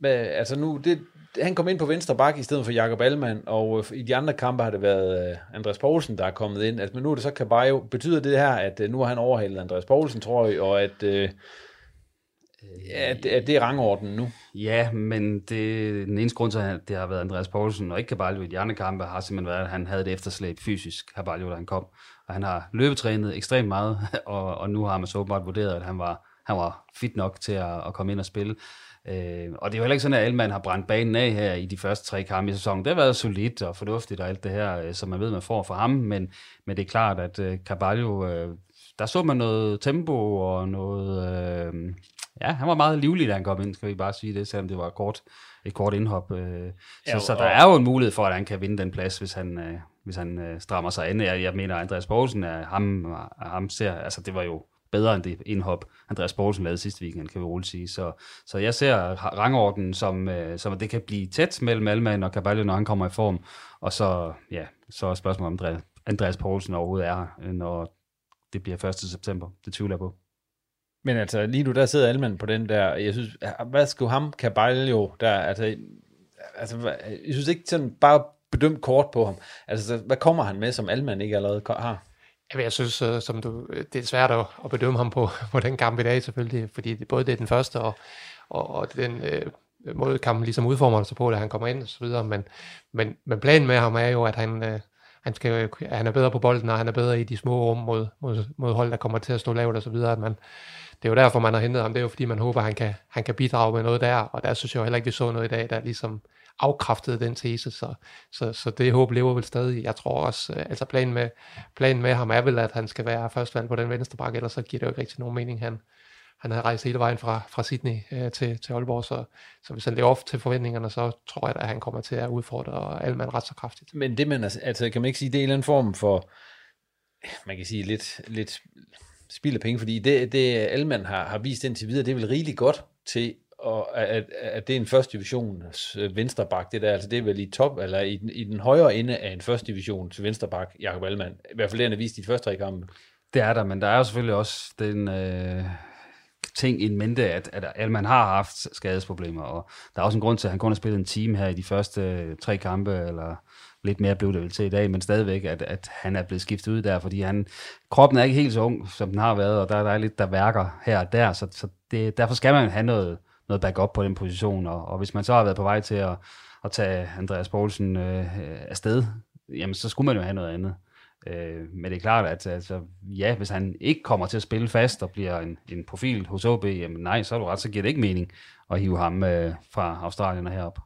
hvad, altså nu, det, han kom ind på venstre bak i stedet for Jakob Allmann, og øh, i de andre kampe har det været øh, Andreas Poulsen, der er kommet ind. Altså, men nu er det så Caballo. Betyder det her, at øh, nu har han overhalet Andreas Poulsen, tror jeg, og at, øh, at, at det er rangordenen nu? Ja, men det, den eneste grund til, at det har været Andreas Poulsen og ikke Caballo i de andre kampe, har simpelthen været, at han havde et efterslæb fysisk, Caballo, da han kom. Og han har løbetrænet ekstremt meget, og, og nu har man så åbenbart vurderet, at han var, han var fit nok til at, at komme ind og spille. Øh, og det er jo heller ikke sådan, at Elman har brændt banen af her i de første tre kampe i sæsonen. Det har været solidt og fornuftigt og alt det her, øh, som man ved, man får fra ham, men, men det er klart, at øh, Caballo, øh, der så man noget tempo og noget... Øh, ja, han var meget livlig, da han kom ind, skal vi bare sige det, selvom det var et kort, et kort indhop. Øh, så, Ja, så og- der er jo en mulighed for, at han kan vinde den plads, hvis han, øh, hvis han øh, strammer sig an. Jeg, jeg mener, Andreas Poulsen, er, ham, er, ham ser, altså det var jo bedre end det indhop, Andreas Poulsen lavede sidste weekend, kan vi roligt sige. Så, så jeg ser rangordenen som, øh, som, at det kan blive tæt mellem Alman og Caballo, når han kommer i form. Og så, ja, så er spørgsmålet, om Andreas, Andreas Poulsen overhovedet er her, når det bliver 1. september. Det tvivler jeg på. Men altså, lige nu der sidder Alman på den der, jeg synes, hvad skulle ham, Caballo, der, altså, altså, jeg synes ikke sådan bare bedømt kort på ham. Altså, hvad kommer han med, som Alman ikke allerede har? Jamen, jeg synes, øh, som du, øh, det er svært at, at bedømme ham på, på den kamp i dag selvfølgelig, fordi det, både det er den første, og, og, og den øh, måde kampen ligesom udformer sig på, da han kommer ind og så videre, men, men, men planen med ham er jo, at han, øh, han, skal, at han er bedre på bolden, og han er bedre i de små rum mod, mod, mod hold, der kommer til at stå lavt og så videre, at man, det er jo derfor, man har hentet ham, det er jo fordi, man håber, at han kan, han kan bidrage med noget der, og der synes jeg jo heller ikke, vi så noget i dag, der ligesom afkræftede den tese, så, så, så det håb lever vel stadig. Jeg tror også, øh, altså planen med, planen med ham er vel, at han skal være førstvalg på den venstre bakke, ellers så giver det jo ikke rigtig nogen mening. Han, han har rejst hele vejen fra, fra Sydney øh, til, til Aalborg, så, så hvis han lever op til forventningerne, så tror jeg, at han kommer til at udfordre Alman ret så kraftigt. Men det man, altså- altså, kan man ikke sige, det er en eller anden form for, man kan sige, lidt, lidt spild af penge, fordi det, det Alman har, har vist indtil videre, det er vel rigeligt godt til, og at, at det er en første divisions øh, venstreback, det der, altså det er vel i top, eller i den, i den højere ende af en første divisions venstreback, Jakob Allemann. I hvert fald det, han har vist i de første tre kampe. Det er der, men der er jo selvfølgelig også den øh, ting i mente, at, at Allemann har haft skadesproblemer, og der er også en grund til, at han kun har spillet en time her i de første øh, tre kampe, eller lidt mere blev det vel til i dag, men stadigvæk, at, at han er blevet skiftet ud der, fordi han, kroppen er ikke helt så ung, som den har været, og der, der er lidt, der værker her og der, så, så det, derfor skal man have noget, noget backup på den position, og, og hvis man så har været på vej til at, at tage Andreas Poulsen øh, afsted, jamen så skulle man jo have noget andet. Øh, men det er klart, at altså, ja, hvis han ikke kommer til at spille fast og bliver en, en profil hos OB, jamen nej, så er du ret, så giver det ikke mening at hive ham øh, fra Australien og herop.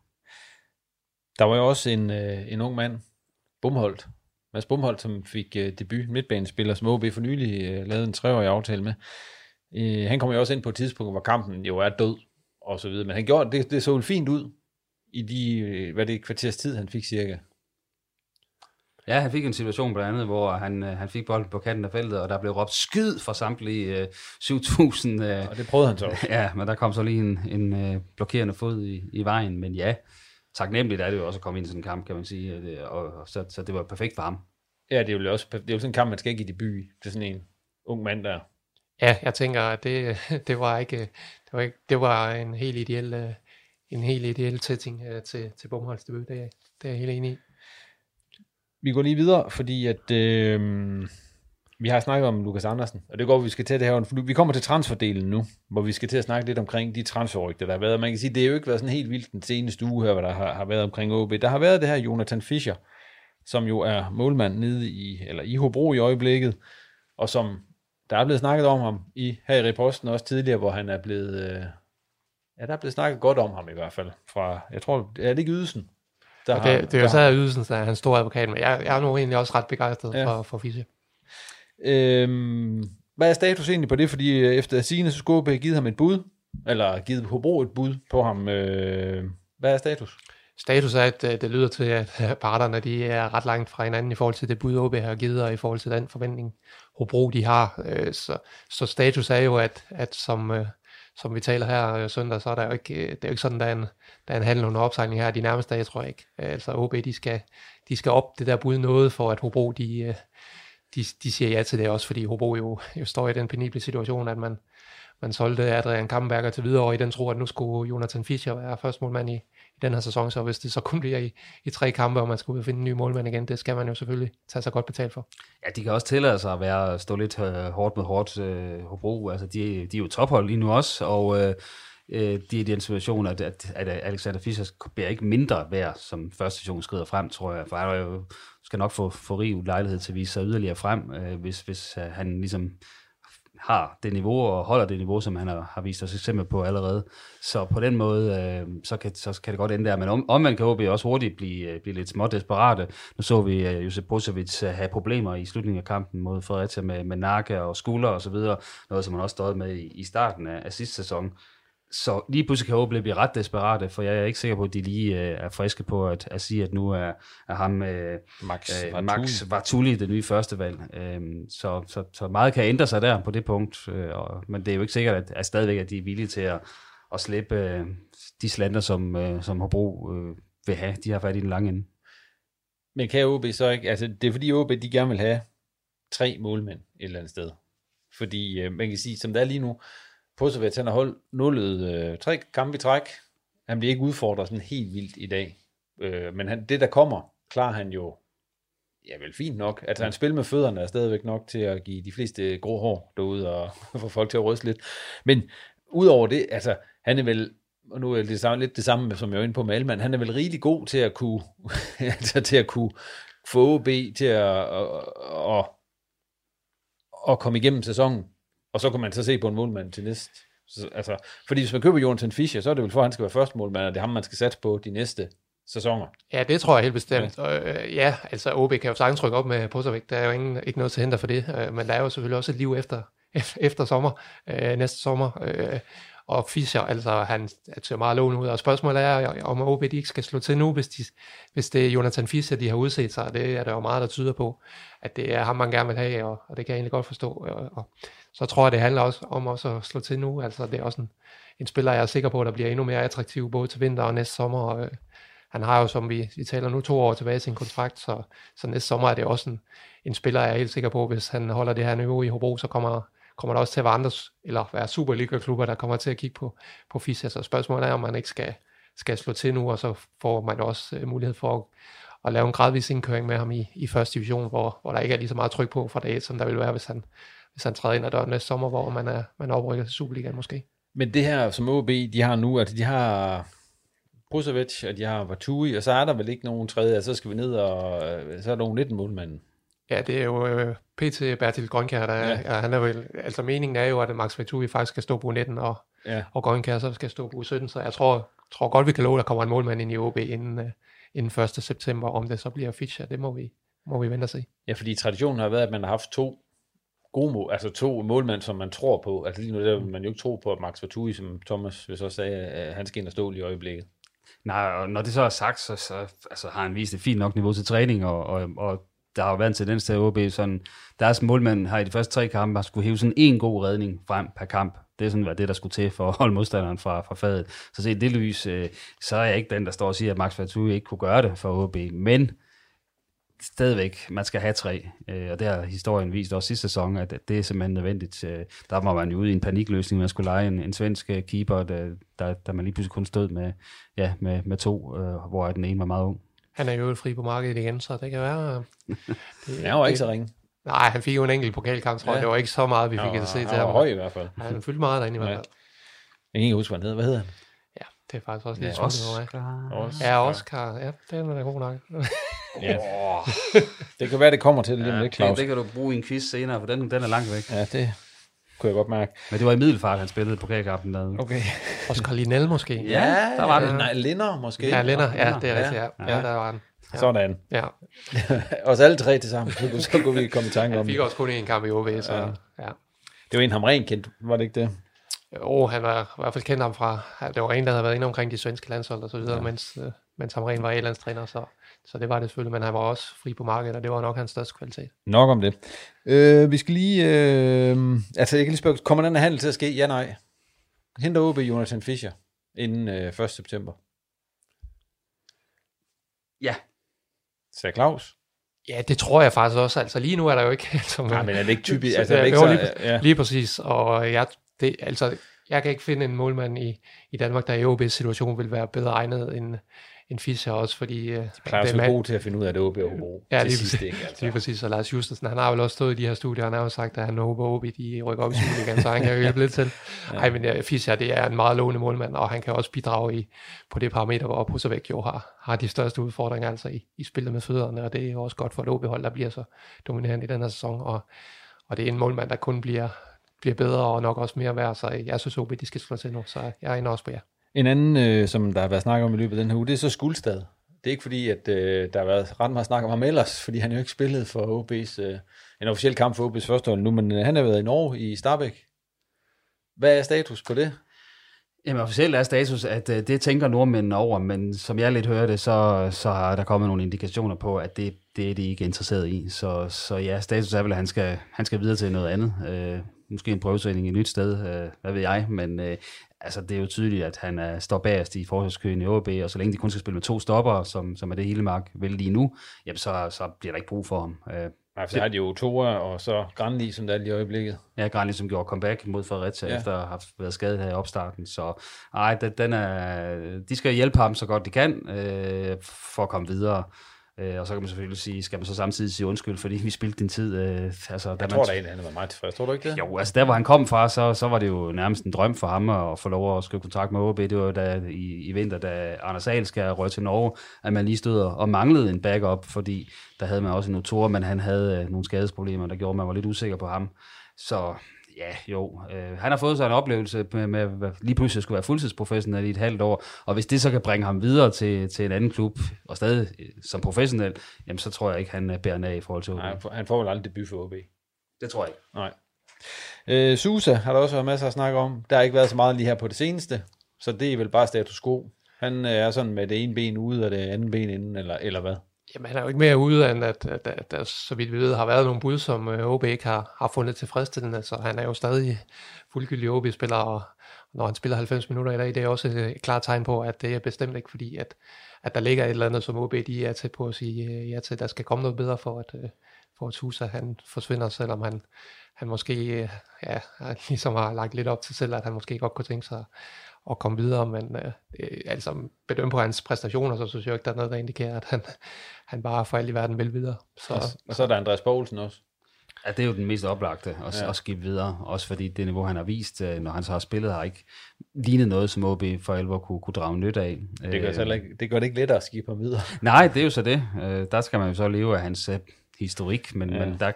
Der var jo også en, øh, en ung mand, Bumholdt, Mads Bumholdt, som fik øh, debut, midtbanespiller, som OB for nylig øh, lavede en treårig aftale med. Øh, han kom jo også ind på et tidspunkt, hvor kampen jo er død, og så videre, men han gjorde, det, det så jo fint ud i de, øh, hvad det er, kvarters tid, han fik cirka. Ja, han fik en situation blandt andet, hvor han, øh, han fik bolden på kanten af feltet, og der blev råbt skyd for samtlige øh, 7.000. Øh, og det prøvede han så. Ja, men der kom så lige en, en øh, blokerende fod i, i vejen, men ja, taknemmeligt er det jo også at komme ind i sådan en kamp, kan man sige, og, det, og, og så, så det var perfekt for ham. Ja, det er jo også det er jo sådan en kamp, man skal ikke i debut til sådan en ung mand der. Ja, jeg tænker, at det, det var ikke, det var ikke, det var en helt ideel, øh, en helt ideel setting øh, til, til Bumholds debut, det, er- det er jeg helt enig i. Vi går lige videre, fordi at øh, vi har snakket om Lukas Andersen, og det går, vi skal til det her. for Vi kommer til transferdelen nu, hvor vi skal til at snakke lidt omkring de transferrygter, der har været. Man kan sige, det er jo ikke været sådan helt vildt den seneste uge her, hvad der har, har været omkring OB. Der har været det her Jonathan Fischer, som jo er målmand nede i, eller i Hobro i øjeblikket, og som der er blevet snakket om ham i, her i reposten også tidligere, hvor han er blevet, øh, ja, der er blevet snakket godt om ham i hvert fald, fra, jeg tror, er det ikke ydelsen? Der og det, det er jo så ydelsen, der er hans store advokat, men jeg, jeg er nu egentlig også ret begejstret Ja. for, for Fischer. Øhm, hvad er status egentlig på det? Fordi øh, efter sigende, så skulle have givet ham et bud, eller givet Hobro et bud på ham. Øh, hvad er status? Status er, at øh, det lyder til, at øh, parterne de er ret langt fra hinanden i forhold til det bud, OB har givet, og i forhold til den forventning, Hobro de har. Øh, så, så status er jo, at, at som, som vi taler her søndag, så er der jo ikke, det er jo ikke sådan, der er en, der er en handel under opsejling her de nærmeste dage, tror jeg ikke. Altså OB, de skal, de skal op det der bud noget, for at Hobro, de, de, de siger ja til det også, fordi Hobro jo, jo står i den penible situation, at man, man solgte Adrian Kammerberger til videre, og i den tro, at nu skulle Jonathan Fischer være første målmand i, i den her sæson, så hvis det så kun bliver i, i tre kampe, og man skal ud og finde en ny målmand igen, det skal man jo selvfølgelig tage sig godt betalt for. Ja, de kan også tillade sig at være, stå lidt øh, hårdt med hårdt øh, Hobro. Altså, de, de er jo tophold lige nu også, og øh, øh, de er i den situation, at, at, at øh, Alexander Fischer bliver ikke mindre værd, som første station skrider frem, tror jeg. For han jo, skal nok få, få rig lejlighed til at vise sig yderligere frem, øh, hvis, hvis øh, han ligesom har det niveau og holder det niveau, som han har, har vist os eksempel på allerede. Så på den måde, øh, så, kan, så kan det godt ende der. Men om, omvendt kan OB også hurtigt blive, øh, blive lidt småt desperate. Nu så vi øh, Josep Brozovic øh, have problemer i slutningen af kampen mod Fredericia med, med nakke og skulder og så videre. Noget, som han også stod med i, i starten af, af sidste sæson. Så lige pludselig kan OB blive ret desperate, for jeg er ikke sikker på, at de lige øh, er friske på at, at sige, at nu er, er ham øh, Max øh, Vartuli. Max Vartuli det nye førstevalg. Øhm, så, så, så meget kan ændre sig der på det punkt, øh, og, men det er jo ikke sikkert, at, at stadigvæk at de er villige til at, at slippe øh, de slander, som, øh, som Hobro øh, vil have. De har fat i den lange ende. Men kan OB så ikke, altså det er fordi OB, de gerne vil have tre målmænd et eller andet sted. Fordi øh, man kan sige, som det er lige nu, Posevic, han har holdt nullet øh, tre kampe i træk. Han bliver ikke udfordret sådan helt vildt i dag. Øh, men han, det, der kommer, klarer han jo ja, vel fint nok. At han spiller med fødderne er stadigvæk nok til at give de fleste grå hår derude og få folk til at ryste lidt. Men udover det, altså, han er vel, og nu er det samme, lidt det samme, som jeg var inde på med Elman, han er vel rigtig god til at kunne, altså til at kunne få OB til at, at, at, at komme igennem sæsonen. Og så kan man så se på en målmand til næste. Så, altså, fordi hvis man køber Jonathan Fischer, så er det vel for, at han skal være første målmand, og det er ham, man skal satse på de næste sæsoner. Ja, det tror jeg helt bestemt. Ja, øh, ja altså OB kan jo sagtens trykke op med Posevic. Der er jo ingen, ikke noget til hinder for det. Øh, men der er jo selvfølgelig også et liv efter, efter sommer, øh, næste sommer. Øh, og Fischer, altså han ser meget lovende ud. Og spørgsmålet er, om OB de ikke skal slå til nu, hvis, de, hvis det er Jonathan Fischer, de har udset sig. Det er der jo meget, der tyder på, at det er ham, man gerne vil have, og, og det kan jeg egentlig godt forstå. Og, og så tror jeg, det handler også om også at slå til nu. Altså det er også en, en spiller, jeg er sikker på, der bliver endnu mere attraktiv, både til vinter og næste sommer. Og, øh, han har jo, som vi, vi taler nu, to år tilbage i sin kontrakt, så, så næste sommer er det også en, en spiller, jeg er helt sikker på, hvis han holder det her niveau i Hobro, så kommer, kommer der også til at være andre, eller være Superliga-klubber, der kommer til at kigge på, på Fischer. Så spørgsmålet er, om man ikke skal, skal slå til nu, og så får man også øh, mulighed for at, at lave en gradvis indkøring med ham i, i første division, hvor, hvor der ikke er lige så meget tryk på fra dag som der ville være, hvis han, hvis han træder ind ad døren næste sommer, hvor man er, man er oprykker til Superligaen måske. Men det her, som OB, de har nu, altså de har Brusovic, og de har Vatui, og så er der vel ikke nogen tredje, altså så skal vi ned, og øh, så er der nogen 19 målmanden. Ja, det er jo øh, PT Bertil Grønkær, der er, ja. han er vel, altså meningen er jo, at Max Vatui faktisk skal stå på 19, og, ja. og Grønkær så skal stå på 17, så jeg tror, tror godt, vi kan love, at der kommer en målmand ind i OB inden, øh, inden 1. september, om det så bliver Fischer, det må vi, må vi vente og se. Ja, fordi traditionen har været, at man har haft to gode mål, altså to målmænd, som man tror på. Altså lige nu der vil man jo ikke tro på, at Max Vatui, som Thomas vil så sagde, at han skal ind og stå lige i øjeblikket. Nej, og når det så er sagt, så, så altså, har han vist et fint nok niveau til træning, og, og, og der har jo været en tendens til, at OB sådan, deres målmand har i de første tre kampe skulle hæve sådan en god redning frem per kamp, Det er sådan, hvad det, der skulle til for at holde modstanderen fra, fra fadet. Så se, det lys, øh, så er jeg ikke den, der står og siger, at Max Fatui ikke kunne gøre det for OB. Men stadigvæk, man skal have tre, øh, og det har historien vist også sidste sæson, at det er simpelthen nødvendigt. Øh, der var man jo ude i en panikløsning, man skulle lege en, en svensk øh, keeper, der, der, der man lige pludselig kun stod med, ja, med, med to, øh, hvor den ene var meget ung. Han er jo fri på markedet igen, så det kan være... Det, han var ikke så ringe. Nej, han fik jo en enkelt pokalkamp, tror jeg. Ja. Det var ikke så meget, vi fik at se til ham. Han var høj i hvert fald. Ja, han fyldte meget derinde i hvert fald. Jeg kan ikke huske, hvad han hedder. Hvad hedder han? Ja, det er faktisk også lidt ja, Oscar. Oscar. Ja, Oscar. Ja, den er god nok. ja. det kan være, det kommer til lige ja, lidt, Claus. Det, det kan du bruge i en quiz senere, for den, den er langt væk. Ja, det kunne jeg godt mærke. Men det var i middelfart, han spillede pokalkampen der. Okay. Oscar Linell måske. Ja, der var det. Nej, Linder måske. Ja, Linder. Ja, det er rigtigt. Ja, ja. ja der var han. Ja. Sådan. Ja. Os alle tre til sammen, så, så kunne vi komme i tanke om det. Han fik også kun én kamp i OB, så ja. ja. Det var en, ham rent kendt, var det ikke det? Jo, han var i hvert fald kendt ham fra, det var en, der havde været inde omkring de svenske landshold og så videre, ja. mens, uh, mens ham rent var A-landstræner, så, så det var det selvfølgelig, men han var også fri på markedet, og det var nok hans største kvalitet. Nok om det. Øh, vi skal lige, øh, altså jeg kan lige spørge, kommer den her handel til at ske? Ja, nej. Henter OB Jonathan Fischer inden øh, 1. september? Ja. Sagde Claus? Ja, det tror jeg faktisk også. Altså lige nu er der jo ikke... Altså, Nej, men er det ikke typisk? Altså, er det ikke så, lige, ja. lige præcis. Og jeg, det, altså, jeg kan ikke finde en målmand i, i Danmark, der i OB's situation vil være bedre egnet end, end Fischer også, fordi... De plejer så gode til at finde ud af det OB og Hobro. Ja, lige, sidst, ikke, altså. lige præcis. Og Lars Justensen, han har vel også stået i de her studier, han har jo sagt, at han håber, at OB de rykker op i Superligaen, så han kan jo hjælpe lidt til. ja. Ej, men ja, Fischer, det er en meget lovende målmand, og han kan også bidrage i, på det parameter, hvor Pusservæk jo har, har de største udfordringer, altså i, i spillet med fødderne, og det er jo også godt for et OB-hold, der bliver så dominerende i den her sæson, og, og det er en målmand, der kun bliver, bliver bedre og nok også mere værd, så jeg synes, OB de skal slå til nu, så jeg er også på jer. En anden, øh, som der har været snakket om i løbet af den her uge, det er så Skuldstad. Det er ikke fordi, at øh, der har været ret meget snak om ham ellers, fordi han jo ikke spillet for OB's, øh, en officiel kamp for OB's første hold nu, men øh, han har været i Norge i Starbæk. Hvad er status på det? Jamen officielt er status, at øh, det tænker nordmændene over, men som jeg lidt hørte, så, så er der kommet nogle indikationer på, at det, det er de ikke interesseret i. Så, så ja, status er vel, at han skal, han skal videre til noget andet. Øh, måske en prøvetræning i et nyt sted, øh, hvad ved jeg, men øh, altså, det er jo tydeligt, at han er, står bagerst i forsvarskøen i OB, og så længe de kun skal spille med to stopper, som, som er det hele mark vel lige nu, jamen så, så bliver der ikke brug for ham. Øh, Nej, for så har de jo Tora og så Granli, som der er lige i øjeblikket. Ja, Granli, som gjorde comeback mod Fredericia, ja. efter at have været skadet her i opstarten. Så ej, den er, de skal hjælpe ham så godt de kan, øh, for at komme videre. Øh, og så kan man selvfølgelig sige, skal man så samtidig sige undskyld, fordi vi spildte din tid. Øh, altså, jeg tror man... da egentlig, han var meget tilfreds. Tror du ikke det? Jo, altså der hvor han kom fra, så, så var det jo nærmest en drøm for ham at få lov at skrive kontakt med OB. Det var da i, i vinter, da Anders Ahl skal røre til Norge, at man lige stod og manglede en backup, fordi der havde man også en notor, men han havde øh, nogle skadesproblemer, der gjorde, at man var lidt usikker på ham. Så ja, jo. Øh, han har fået sig en oplevelse med, med, med lige pludselig at skulle være fuldtidsprofessionel i et halvt år, og hvis det så kan bringe ham videre til, til en anden klub, og stadig øh, som professionel, jamen så tror jeg ikke, han bærer af i forhold til OB. Nej, han får vel aldrig debut for OB. Det tror jeg ikke. Nej. Øh, Susa har der også været masser at snakke om. Der har ikke været så meget lige her på det seneste, så det er vel bare status quo. Han øh, er sådan med det ene ben ude og det andet ben inden, eller, eller hvad? Jamen, han er jo ikke mere ude, end at, at, at der, så vidt vi ved, har været nogle bud, som øh, uh, OB ikke har, har fundet tilfredsstillende. Så han er jo stadig fuldgyldig OB-spiller, og når han spiller 90 minutter i dag, det er også et klart tegn på, at det er bestemt ikke fordi, at, at der ligger et eller andet, som OB de er til på at sige uh, ja til, der skal komme noget bedre for, at, uh, for at Tusa han forsvinder, selvom han, han måske uh, ja, ligesom har lagt lidt op til selv, at han måske godt kunne tænke sig at komme videre, men øh, altså bedømme på hans præstationer, så synes jeg ikke, der er noget, der indikerer, at han, han bare for alt i verden vil videre. Så, og, og så er der Andreas Poulsen også. Ja, det er jo den mest oplagte at, ja. at skifte videre, også fordi det niveau, han har vist, øh, når han så har spillet, har ikke lignet noget, som OB for alvor kunne, kunne drage nyt af. Det gør, øh, ikke, det gør det ikke lettere at skifte ham videre. Nej, det er jo så det. Øh, der skal man jo så leve af hans øh, historik, men, ja. men der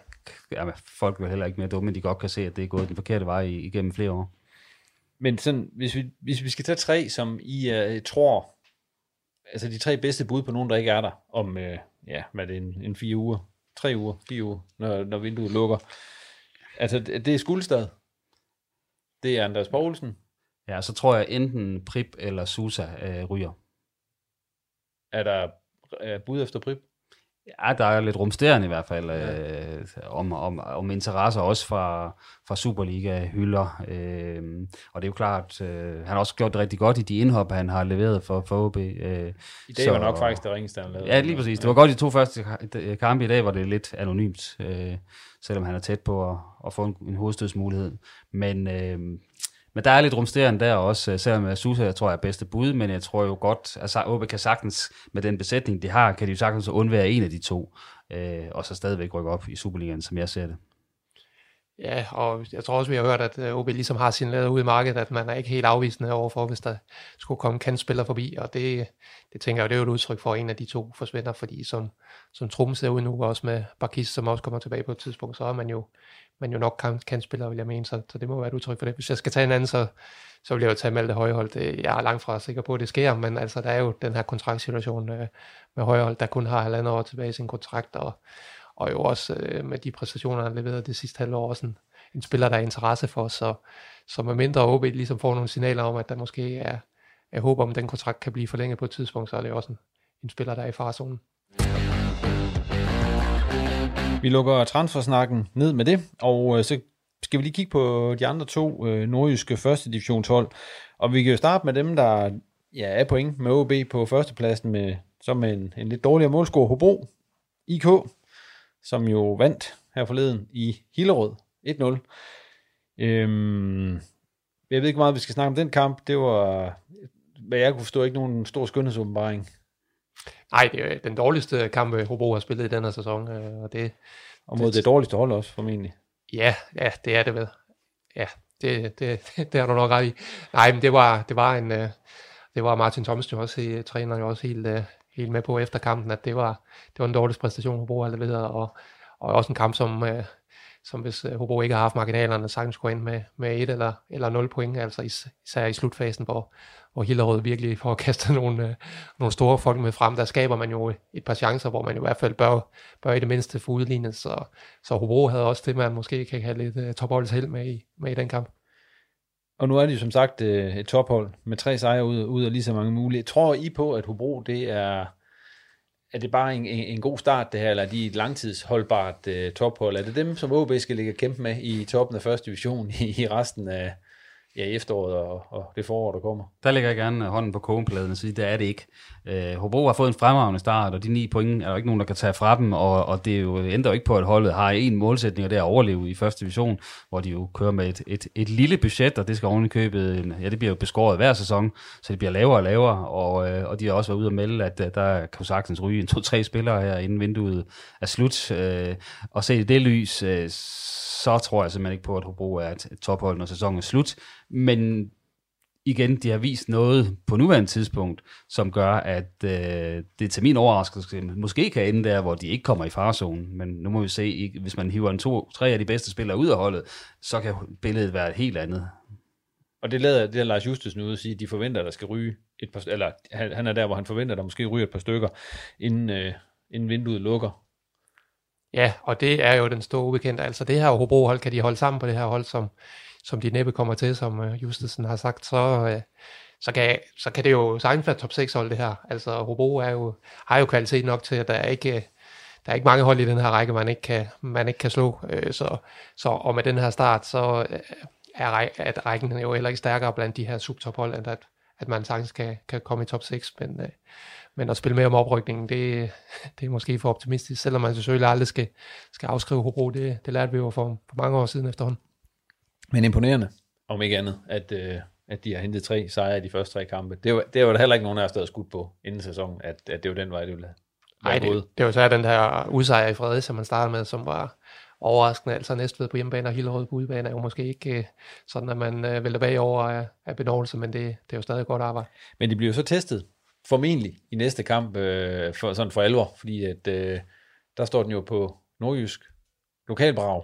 ja, folk er jo heller ikke mere dumme, de godt kan se, at det er gået den forkerte vej igennem flere år. Men sådan, hvis, vi, hvis vi skal tage tre, som I uh, tror, altså de tre bedste bud på nogen, der ikke er der, om, uh, ja, hvad er det, en, en fire uger, tre uger, fire uger, når, når vinduet lukker. Altså, det, det er Skuldstad. Det er Anders Poulsen. Ja, så tror jeg enten Prip eller Susa uh, ryger. Er der uh, bud efter Prip? Ja, der er lidt rumsterende i hvert fald, ja. øh, om, om, om interesser også fra, fra Superliga-hylder. Øh, og det er jo klart, øh, han har også gjort det rigtig godt i de indhop, han har leveret for, for OB. Øh, I dag så, var nok faktisk det ringeste, han lavede. Ja, lige præcis. Det var godt i de to første kampe. I dag var det lidt anonymt, øh, selvom han er tæt på at, at få en, en hovedstødsmulighed. Men... Øh, men der er lidt rumsterende der også, øh, selvom øh, Susa, jeg tror, er bedste bud, men jeg tror jo godt, altså, at OB kan sagtens, med den besætning, de har, kan de jo sagtens undvære en af de to, øh, og så stadigvæk rykke op i Superligaen, som jeg ser det. Ja, og jeg tror også, vi har hørt, at øh, OB ligesom har sin lader ud i markedet, at man er ikke helt afvisende overfor, hvis der skulle komme kantspillere forbi, og det, det tænker jeg, det er jo et udtryk for, at en af de to forsvinder, fordi som, som Trum ser ud nu, også med Barkis, som også kommer tilbage på et tidspunkt, så er man jo man jo nok kan, kan spille, vil jeg mene, så, så det må være et udtryk for det. Hvis jeg skal tage en anden, så, så vil jeg jo tage Malte Højhold. Jeg er langt fra sikker på, at det sker, men altså, der er jo den her kontraktsituation øh, med Højhold, der kun har halvandet år tilbage i sin kontrakt, og, og jo også øh, med de præstationer, han leverede det sidste halve år, også en, en spiller, der er interesse for, så, så med mindre OB ligesom får nogle signaler om, at der måske er, er håb om, at den kontrakt kan blive forlænget på et tidspunkt, så er det også en, en spiller, der er i farzonen. Vi lukker transfersnakken ned med det, og øh, så skal vi lige kigge på de andre to øh, nordjyske første divisionshold. Og vi kan jo starte med dem, der ja, er point med OB på førstepladsen, med, som med en, en lidt dårligere målscore, Hobro IK, som jo vandt her forleden i Hillerød 1-0. Øhm, jeg ved ikke meget, vi skal snakke om den kamp. Det var, hvad jeg kunne forstå, ikke nogen stor skønhedsåbenbaring. Nej, det er den dårligste kamp, Hobro har spillet i den her sæson. Øh, og, det, og mod det, det dårligste hold også, formentlig. Ja, ja, det er det vel. Ja, det, det, det har du nok ret i. Nej, men det var, det var en... Øh, det var Martin Thomsen jo også, træneren jo også helt, øh, helt med på efter kampen, at det var, det var en dårlig præstation, Hobro har leveret, og, og også en kamp, som, som hvis øh, Hobro ikke har haft marginalerne, sagtens kunne ind med, med et eller, eller nul point, altså især i slutfasen, hvor, hvor Hillerød virkelig får kastet nogle, øh, nogle store folk med frem, der skaber man jo et par chancer, hvor man i hvert fald bør, bør i det mindste få udlignet, så, så Hobro havde også det, man måske kan have lidt øh, topholdets held med i, med i den kamp. Og nu er det jo som sagt øh, et tophold med tre sejre ud, ud af lige så mange mulige. Tror I på, at Hobro det er, er det bare en, en, en god start det her, eller er de et langtidsholdbart uh, tophold? Er det dem, som OB skal ligge og kæmpe med i toppen af første division i, i resten af, ja, efteråret og, og det forår, der kommer. Der lægger jeg gerne øh, hånden på kogepladen og siger, det er det ikke. Øh, Hobro har fået en fremragende start, og de ni point er der ikke nogen, der kan tage fra dem, og, og det jo, øh, ændrer jo ikke på, at holdet har en målsætning, og det er at overleve i første division, hvor de jo kører med et, et, et lille budget, og det skal oven købet, ja, det bliver jo beskåret hver sæson, så det bliver lavere og lavere, og, øh, og de har også været ude og melde, at øh, der kan jo sagtens ryge en to-tre spillere her, inden vinduet er slut, øh, og se i det lys, øh, så tror jeg simpelthen ikke på, at Hobro er et, et tophold, når sæsonen er slut. Men igen, de har vist noget på nuværende tidspunkt, som gør, at øh, det til min overraskelse måske kan ende der, hvor de ikke kommer i farzonen. Men nu må vi se, hvis man hiver en to, tre af de bedste spillere ud af holdet, så kan billedet være et helt andet. Og det lader, det er Lars Justus nu at sige, at de forventer, at der skal ryge et par, eller han er der, hvor han forventer, at der måske ryger et par stykker, inden, øh, inden vinduet lukker. Ja, og det er jo den store ubekendte. Altså det her Hobro-hold, kan de holde sammen på det her hold, som, som de næppe kommer til, som øh, Justesen har sagt, så, øh, så, kan, så kan det jo sagtens være top 6 hold det her. Altså Robo er jo, har jo kvalitet nok til, at der er ikke, øh, der er ikke mange hold i den her række, man ikke kan, man ikke kan slå. Så, så, og med den her start, så er at rækken jo heller ikke stærkere blandt de her subtophold, end at, at man sagtens kan, kan komme i top 6. Men, men at spille med om oprykningen, det, det er måske for optimistisk, selvom man selvfølgelig aldrig skal, skal afskrive Hobro. Det, det lærte vi jo for, for mange år siden efterhånden. Men imponerende, om ikke andet, at, øh, at de har hentet tre sejre i de første tre kampe. Det var, det var der heller ikke nogen af os, der havde skudt på inden sæsonen, at, at det var den vej, det ville have Nej, det, det var så den her udsejr i Fredericia, som man startede med, som var overraskende. Altså Næstved på hjemmebane og Hillerød på udebane er jo måske ikke øh, sådan, at man øh, vælter bagover af, af benådelse, men det, det er jo stadig godt arbejde. Men de bliver så testet formentlig i næste kamp øh, for, sådan for alvor, fordi at, øh, der står den jo på nordjysk lokalbrag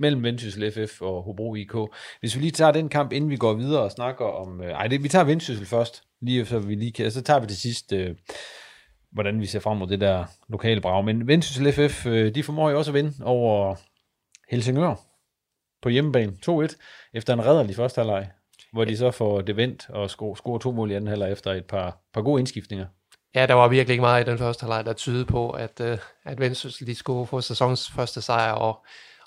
mellem Vendsyssel FF og Hobro IK. Hvis vi lige tager den kamp, inden vi går videre og snakker om... Øh, ej, det, vi tager Vendsyssel først, lige så vi lige kan... Så tager vi til sidst, øh, hvordan vi ser frem mod det der lokale brag. Men Vendsyssel FF, øh, de formår jo også at vinde over Helsingør på hjemmebane 2-1, efter en redderlig første halvleg hvor de så får det vendt og score, score to mål i anden halvleg efter et par, par gode indskiftninger. Ja, der var virkelig ikke meget i den første halvleg, der tyder på, at, øh, at Vendsyssel de skulle få sæsons første sejr, og,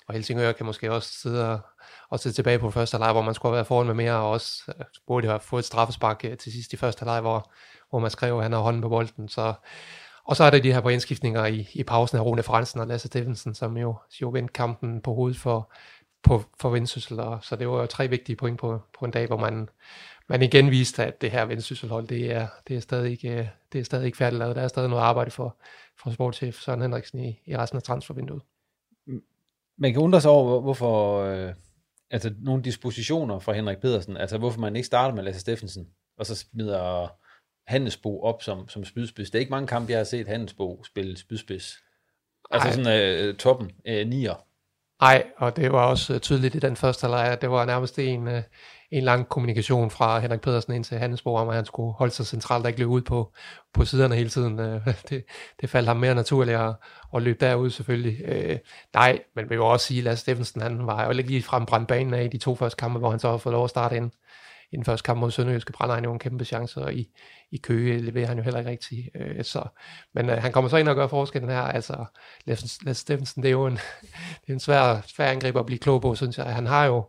og Helsingør kan måske også sidde og, og se tilbage på første halvleg, hvor man skulle have været foran med mere, og også øh, burde have fået et straffespark øh, til sidst i første halvleg, hvor, hvor man skrev, at han har hånden på bolden. Så, og så er der de her på indskiftninger i, i pausen af Rune Fransen og Lasse Steffensen, som jo, jo vendte kampen på hovedet for, på, for Vendsyssel. Og, så det var jo tre vigtige point på, på en dag, hvor man, man igen viste, at det her Vendsysselhold, det er, det er stadig ikke, øh, det er stadig ikke færdigt Der er stadig noget arbejde for, for sportschef Søren Henriksen i, i resten af transfervinduet. Man kan undre sig over, hvorfor øh, altså nogle dispositioner fra Henrik Pedersen, altså hvorfor man ikke starter med Lasse Steffensen, og så smider Handelsbo op som, som spydspids. Det er ikke mange kampe, jeg har set Handelsbo spille spydspids. Altså Ej. sådan øh, toppen, øh, nier. Nej, og det var også tydeligt i den første halvleg, det var nærmest en, øh, en lang kommunikation fra Henrik Pedersen ind til Handelsborg om, at han skulle holde sig centralt og ikke løbe ud på, på siderne hele tiden. Øh, det, det faldt ham mere naturligt at, at løbe derud selvfølgelig. Øh, nej, men vi vil også sige, at Lasse Steffensen, han var jo ikke lige frem brændt banen af i de to første kampe, hvor han så har fået lov at starte ind. I den første kamp mod Sønderjyske brænder han jo en kæmpe chance, og i, i Køge leverer han jo heller ikke rigtigt. Øh, så, men øh, han kommer så ind og gør forskellen her. Altså, Lasse Steffensen, det er jo en, det er en svær, svær angriber at blive klog på, synes jeg. Han har jo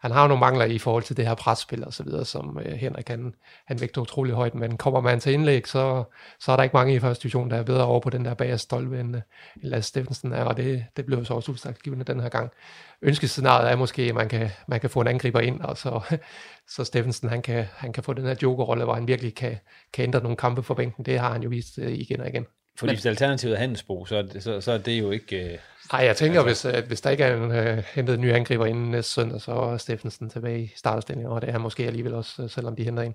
han har nogle mangler i forhold til det her presspil og så videre, som øh, Henrik han, han vægter utrolig højt, men kommer man til indlæg, så, så er der ikke mange i første division, der er bedre over på den der bagerste stolpe, end, end Lasse Steffensen er, og det, det blev så også udslagsgivende den her gang. Ønskescenariet er måske, at man kan, man kan få en angriber ind, og så, så Steffensen han kan, han kan få den her jokerrolle, hvor han virkelig kan, kan ændre nogle kampe for bænken. Det har han jo vist øh, igen og igen. Fordi hvis alternativet er handelsbo, så, er det, så, så er det jo ikke... Øh, Nej, jeg tænker, altså, hvis, at hvis der ikke er en, uh, hentet en ny angriber inden næste søndag, så er Steffensen tilbage i starterstillingen, og det er han måske alligevel også, øh, selvom de henter en.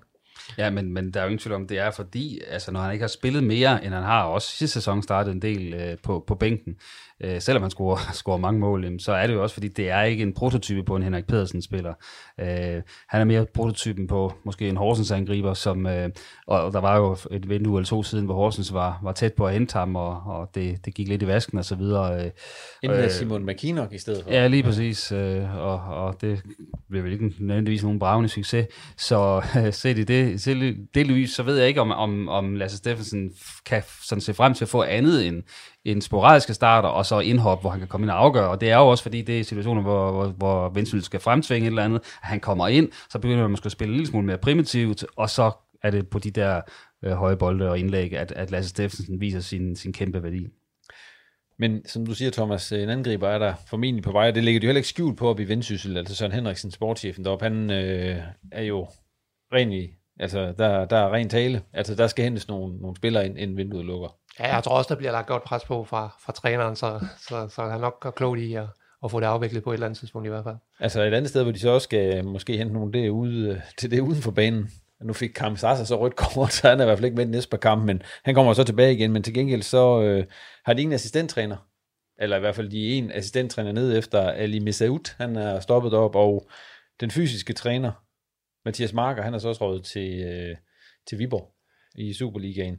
Ja, men, men der er jo ingen tvivl om, det er fordi, altså når han ikke har spillet mere, end han har, også sidste sæson startet en del øh, på, på bænken, øh, selvom han scorer, scorer mange mål, så er det jo også, fordi det er ikke en prototype på en Henrik Pedersen-spiller. Øh, han er mere prototypen på måske en Horsens-angriber, som, øh, og der var jo et vindue eller to siden, hvor Horsens var, var tæt på at hente ham, og, og det, det gik lidt i vasken og så videre. Øh, Inden øh, Simon McKinnock i stedet for. Ja, lige præcis, øh, og, og det blev vel ikke nødvendigvis nogen bravende succes. Så øh, set i det, set det lys, så ved jeg ikke, om, om, om Lasse Steffensen kan sådan se frem til at få andet end, en sporadiske starter, og så indhop, hvor han kan komme ind og afgøre. Og det er jo også, fordi det er situationer, hvor, hvor, hvor Vendsyssel skal fremtvinge et eller andet, at han kommer ind, så begynder man måske at spille en lille smule mere primitivt, og så er det på de der øh, høje bolde og indlæg, at, at Lasse Steffensen viser sin, sin kæmpe værdi. Men som du siger, Thomas, en angriber er der formentlig på vej, og det ligger jo heller ikke skjult på op i Vendsyssel, altså Søren Henriksen, sportschefen deroppe, han øh, er jo ren altså der, der er ren tale, altså der skal hentes nogle, nogle spillere, ind, inden vinduet lukker. Ja, jeg tror også, der bliver lagt godt pres på fra, fra træneren, så, så, så han nok gør klogt i at, at få det afviklet på et eller andet tidspunkt i hvert fald. Altså et andet sted, hvor de så også skal måske hente nogle det ude, til det uden for banen. Nu fik Kam Sasa så rødt kort, så han er i hvert fald ikke med næste par kamp, men han kommer så tilbage igen. Men til gengæld så øh, har de ingen assistenttræner, eller i hvert fald de er en assistenttræner ned efter Ali Mesaoud, han er stoppet op, og den fysiske træner, Mathias Marker, han er så også rådet til, øh, til Viborg i Superligaen.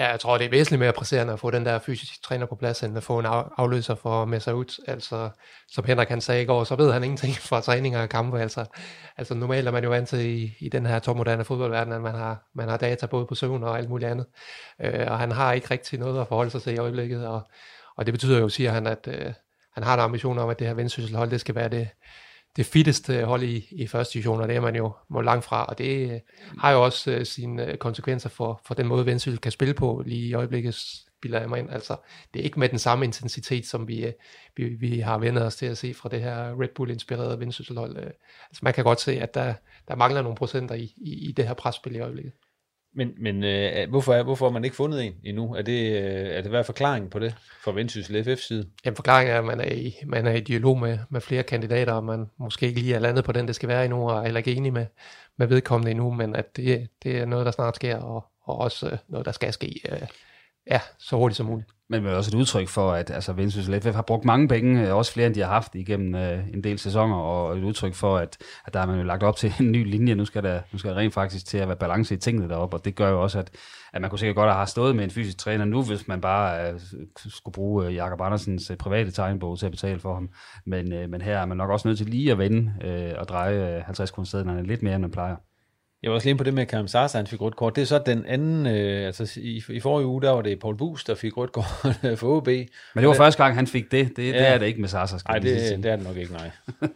Ja, jeg tror, det er væsentligt mere presserende at få den der fysiske træner på plads, end at få en afløser for Mesaoud. Altså, som Henrik han sagde i går, så ved han ingenting fra træninger og kampe. Altså, altså normalt er man jo vant til i, i den her topmoderne fodboldverden, at man har, man har data både på søvn og alt muligt andet. Øh, og han har ikke rigtig noget at forholde sig til i øjeblikket. Og, og det betyder jo, siger han, at øh, han har en ambition om, at det her vendsysselhold, det skal være det, det fitteste hold i, i første division, og det er man jo må langt fra, og det øh, har jo også øh, sine øh, konsekvenser for, for den måde, Vendsyssel kan spille på lige i øjeblikket, spiller jeg mig ind. Altså, det er ikke med den samme intensitet, som vi, øh, vi, vi har vendt os til at se fra det her Red Bull-inspirerede Vendsysselhold. Uh, altså, man kan godt se, at der, der mangler nogle procenter i, i, i det her presspil i øjeblikket. Men, men øh, hvorfor, er, hvorfor har man ikke fundet en endnu? Er det, øh, er det hvad er forklaringen på det fra Vendsyssel FF side? Jamen forklaringen er, at man er i, man er i dialog med, med flere kandidater, og man måske ikke lige er landet på den, det skal være endnu, og heller ikke enig med, med vedkommende endnu, men at det, det er noget, der snart sker, og, og også øh, noget, der skal ske øh, ja, så hurtigt som muligt. Men det er også et udtryk for, at altså, Vendsyssel FF har brugt mange penge, øh, også flere end de har haft igennem øh, en del sæsoner, og et udtryk for, at, at der er man jo lagt op til en ny linje. Nu skal der, nu skal der rent faktisk til at være balance i tingene deroppe, og det gør jo også, at, at man kunne sikkert godt have stået med en fysisk træner nu, hvis man bare øh, skulle bruge øh, Jakob Andersens øh, private tegnbog til at betale for ham. Men, øh, men her er man nok også nødt til lige at vende øh, og dreje øh, 50 kroner lidt mere, end man plejer. Jeg var også lige på det med, at Karim Sasa, han fik rødt kort. Det er så den anden, øh, altså i, i forrige uge, der var det Paul Bus, der fik rødt kort for OB. Men det var første gang, han fik det. Det, ja. det er det ikke med Sasa, Nej, det, det er det nok ikke, nej.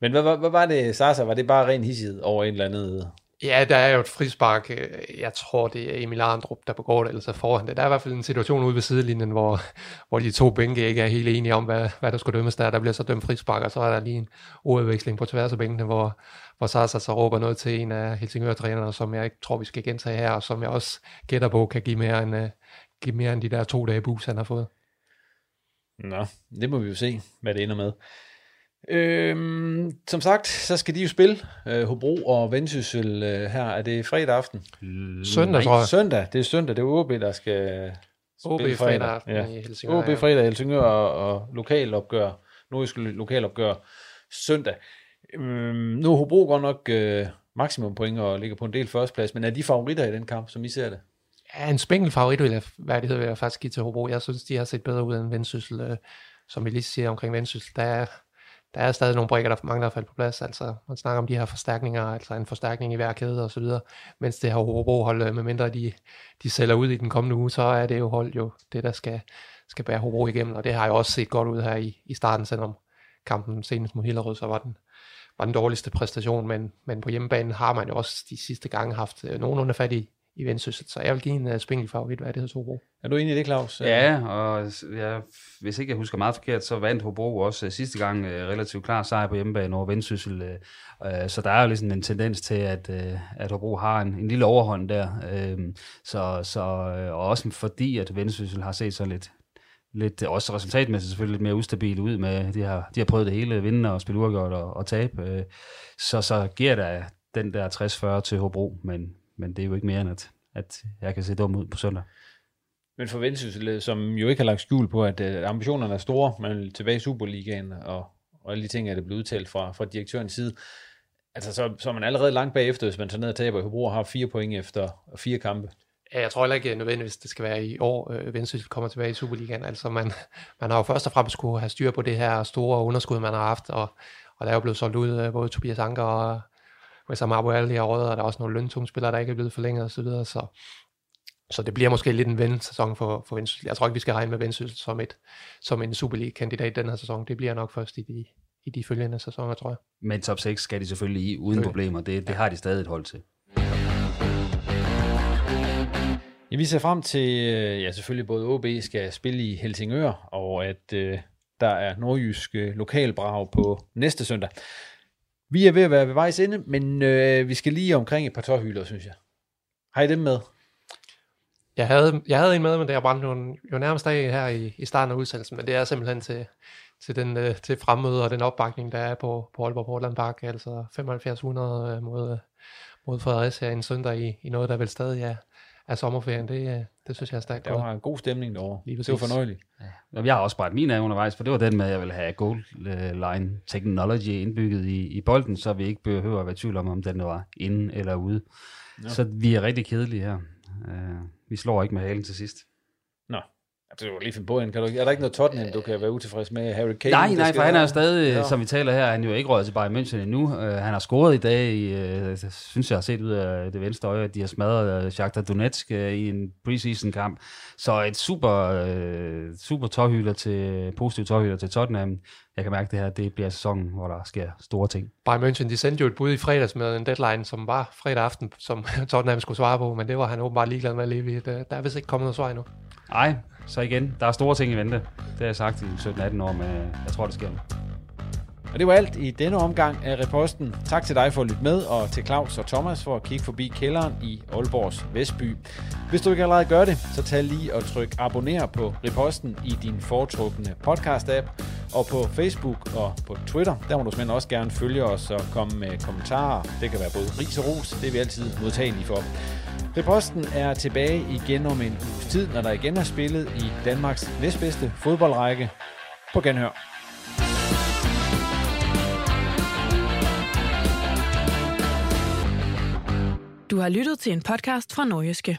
Men hvad, hvad, hvad var det, Sasa? Var det bare ren hissighed over en eller andet Ja, der er jo et frispark. Øh, jeg tror, det er Emil Arndrup, der begår det, så foran det. Der er i hvert fald en situation ude ved sidelinjen, hvor, hvor de to bænke ikke er helt enige om, hvad, hvad der skulle dømmes der. Der bliver så dømt frispark, og så er der lige en udveksling på tværs af bænkene, hvor, hvor Sasa så råber noget til en af Helsingør-trænerne, som jeg ikke tror, vi skal gentage her, og som jeg også gætter på, kan give mere end, uh, give mere end de der to dage bus, han har fået. Nå, det må vi jo se, hvad det ender med. Øhm, som sagt, så skal de jo spille øh, Hobro og Vendsyssel øh, her. Er det fredag aften? Søndag, tror jeg. Søndag, det er søndag. Det er OB, der skal OB spille fredag aften ja. i Helsingør. OB fredag i Helsingør og, og lokalopgør, nordiske lokalopgør søndag. Øhm, nu er Hobro godt nok øh, maksimum point og ligger på en del førsteplads, men er de favoritter i den kamp, som I ser det? Ja, en spængel favorit vil jeg, hvad det hedder, vil jeg faktisk give til Hobro. Jeg synes, de har set bedre ud end Vendsyssel. Øh, som vi lige siger omkring Vendsyssel, der er der er stadig nogle brækker, der mangler at falde på plads. Altså, man snakker om de her forstærkninger, altså en forstærkning i hver kæde og så videre. Mens det her Hobro-hold, øh, medmindre med mindre de, de sælger ud i den kommende uge, så er det jo hold jo det, der skal, skal bære Hobro igennem. Og det har jo også set godt ud her i, i starten, selvom kampen senest mod Hillerød, så var den, var den dårligste præstation. Men, men på hjemmebanen har man jo også de sidste gange haft øh, nogenlunde fat i, i Vendsyssel. Så jeg vil give en uh, spængelig favorit, hvad det hedder Hobro. Er du enig i det, Claus? Ja, og ja, hvis ikke jeg husker meget forkert, så vandt Hobro også uh, sidste gang uh, relativt klar sejr på hjemmebane over Vendsyssel. Uh, uh, så der er jo ligesom en tendens til, at, uh, at Hobro har en, en lille overhånd der. Uh, så, så, uh, og også fordi, at Vendsyssel har set så lidt lidt, også resultatmæssigt selvfølgelig lidt mere ustabil ud med, de har, de har prøvet det hele, vinde og spille uafgjort og, og tabe, så, så giver der den der 60-40 til Hobro, men, men det er jo ikke mere end, at, at jeg kan se dum ud på søndag. Men for Vendsyssel, som jo ikke har lagt skjul på, at uh, ambitionerne er store, man vil tilbage i Superligaen, og, og alle de ting er det blevet udtalt fra, fra direktørens side, altså så, så er man allerede langt bagefter, hvis man tager ned og taber i Hobro og har fire point efter fire kampe. Ja, jeg tror heller ikke nødvendigvis, det skal være i år, øh, Vendsyssel kommer tilbage i Superligaen. Altså man, man har jo først og fremmest skulle have styr på det her store underskud, man har haft, og, og der er jo blevet solgt ud øh, både Tobias Anker og Wessam Abu Ali har råd, og der er også nogle løntungspillere, der ikke er blevet forlænget osv., så, videre, så så det bliver måske lidt en vendsæson for, for Vendsyssel. Jeg tror ikke, vi skal regne med Vendsyssel som, et, som en Superliga-kandidat den her sæson. Det bliver nok først i de, i de følgende sæsoner, tror jeg. Men top 6 skal de selvfølgelig i uden problemer. Det, det har de stadig et hold til. Ja, vi ser frem til, øh, ja selvfølgelig både OB skal spille i Helsingør, og at øh, der er nordjysk øh, lokalbrag på næste søndag. Vi er ved at være ved vejs ende, men øh, vi skal lige omkring et par tårhylder, synes jeg. Har I dem med? Jeg havde, jeg havde en med, men det er brændt jo, jo nærmest af her i, i starten af udsendelsen, men det er simpelthen til, til, den, øh, til fremmøde og den opbakning, der er på, på Aalborg Portland Park, altså 7500 øh, mod, mod Fredericia en søndag i, i noget, der vel stadig er, er sommerferien. Det, det synes jeg er stærkt. Der var en god stemning derovre. Lige det var fornøjeligt. Ja. Jeg har også brændt min af undervejs, for det var den med, at jeg ville have goal line technology indbygget i, i bolden, så vi ikke behøver at være i tvivl om, om den var inde eller ude. Ja. Så vi er rigtig kedelige her. Uh, vi slår ikke med halen til sidst. Nå, det var lige finde på en. Kan du, er der ikke noget Tottenham, du kan være utilfreds med? Harry Kane? Nej, nej, for han er jo stadig, ja. som vi taler her, han er jo ikke røget til Bayern München endnu. Uh, han har scoret i dag, i, uh, jeg synes jeg har set ud af det venstre øje, at de har smadret uh, Shakhtar Donetsk uh, i en preseason kamp. Så et super, uh, super tårhylder til, positiv tårhylder til Tottenham jeg kan mærke, at det her det bliver sæsonen, hvor der sker store ting. Bayern München, de sendte jo et bud i fredags med en deadline, som var fredag aften, som Tottenham skulle svare på, men det var han åbenbart ligeglad med at leve i. Der er vist ikke kommet noget svar endnu. Nej, så igen, der er store ting i vente. Det har jeg sagt i 17-18 år, men jeg tror, det sker. Og det var alt i denne omgang af reposten. Tak til dig for at lytte med, og til Claus og Thomas for at kigge forbi kælderen i Aalborgs Vestby. Hvis du ikke allerede gør det, så tag lige og tryk abonner på reposten i din foretrukne podcast-app, og på Facebook og på Twitter, der må du simpelthen også gerne følge os og komme med kommentarer. Det kan være både ris og ros, det er vi altid modtagelige for. Reposten er tilbage igen om en uges tid, når der igen er spillet i Danmarks næstbedste fodboldrække. På genhør. Du har lyttet til en podcast fra Nordjyske.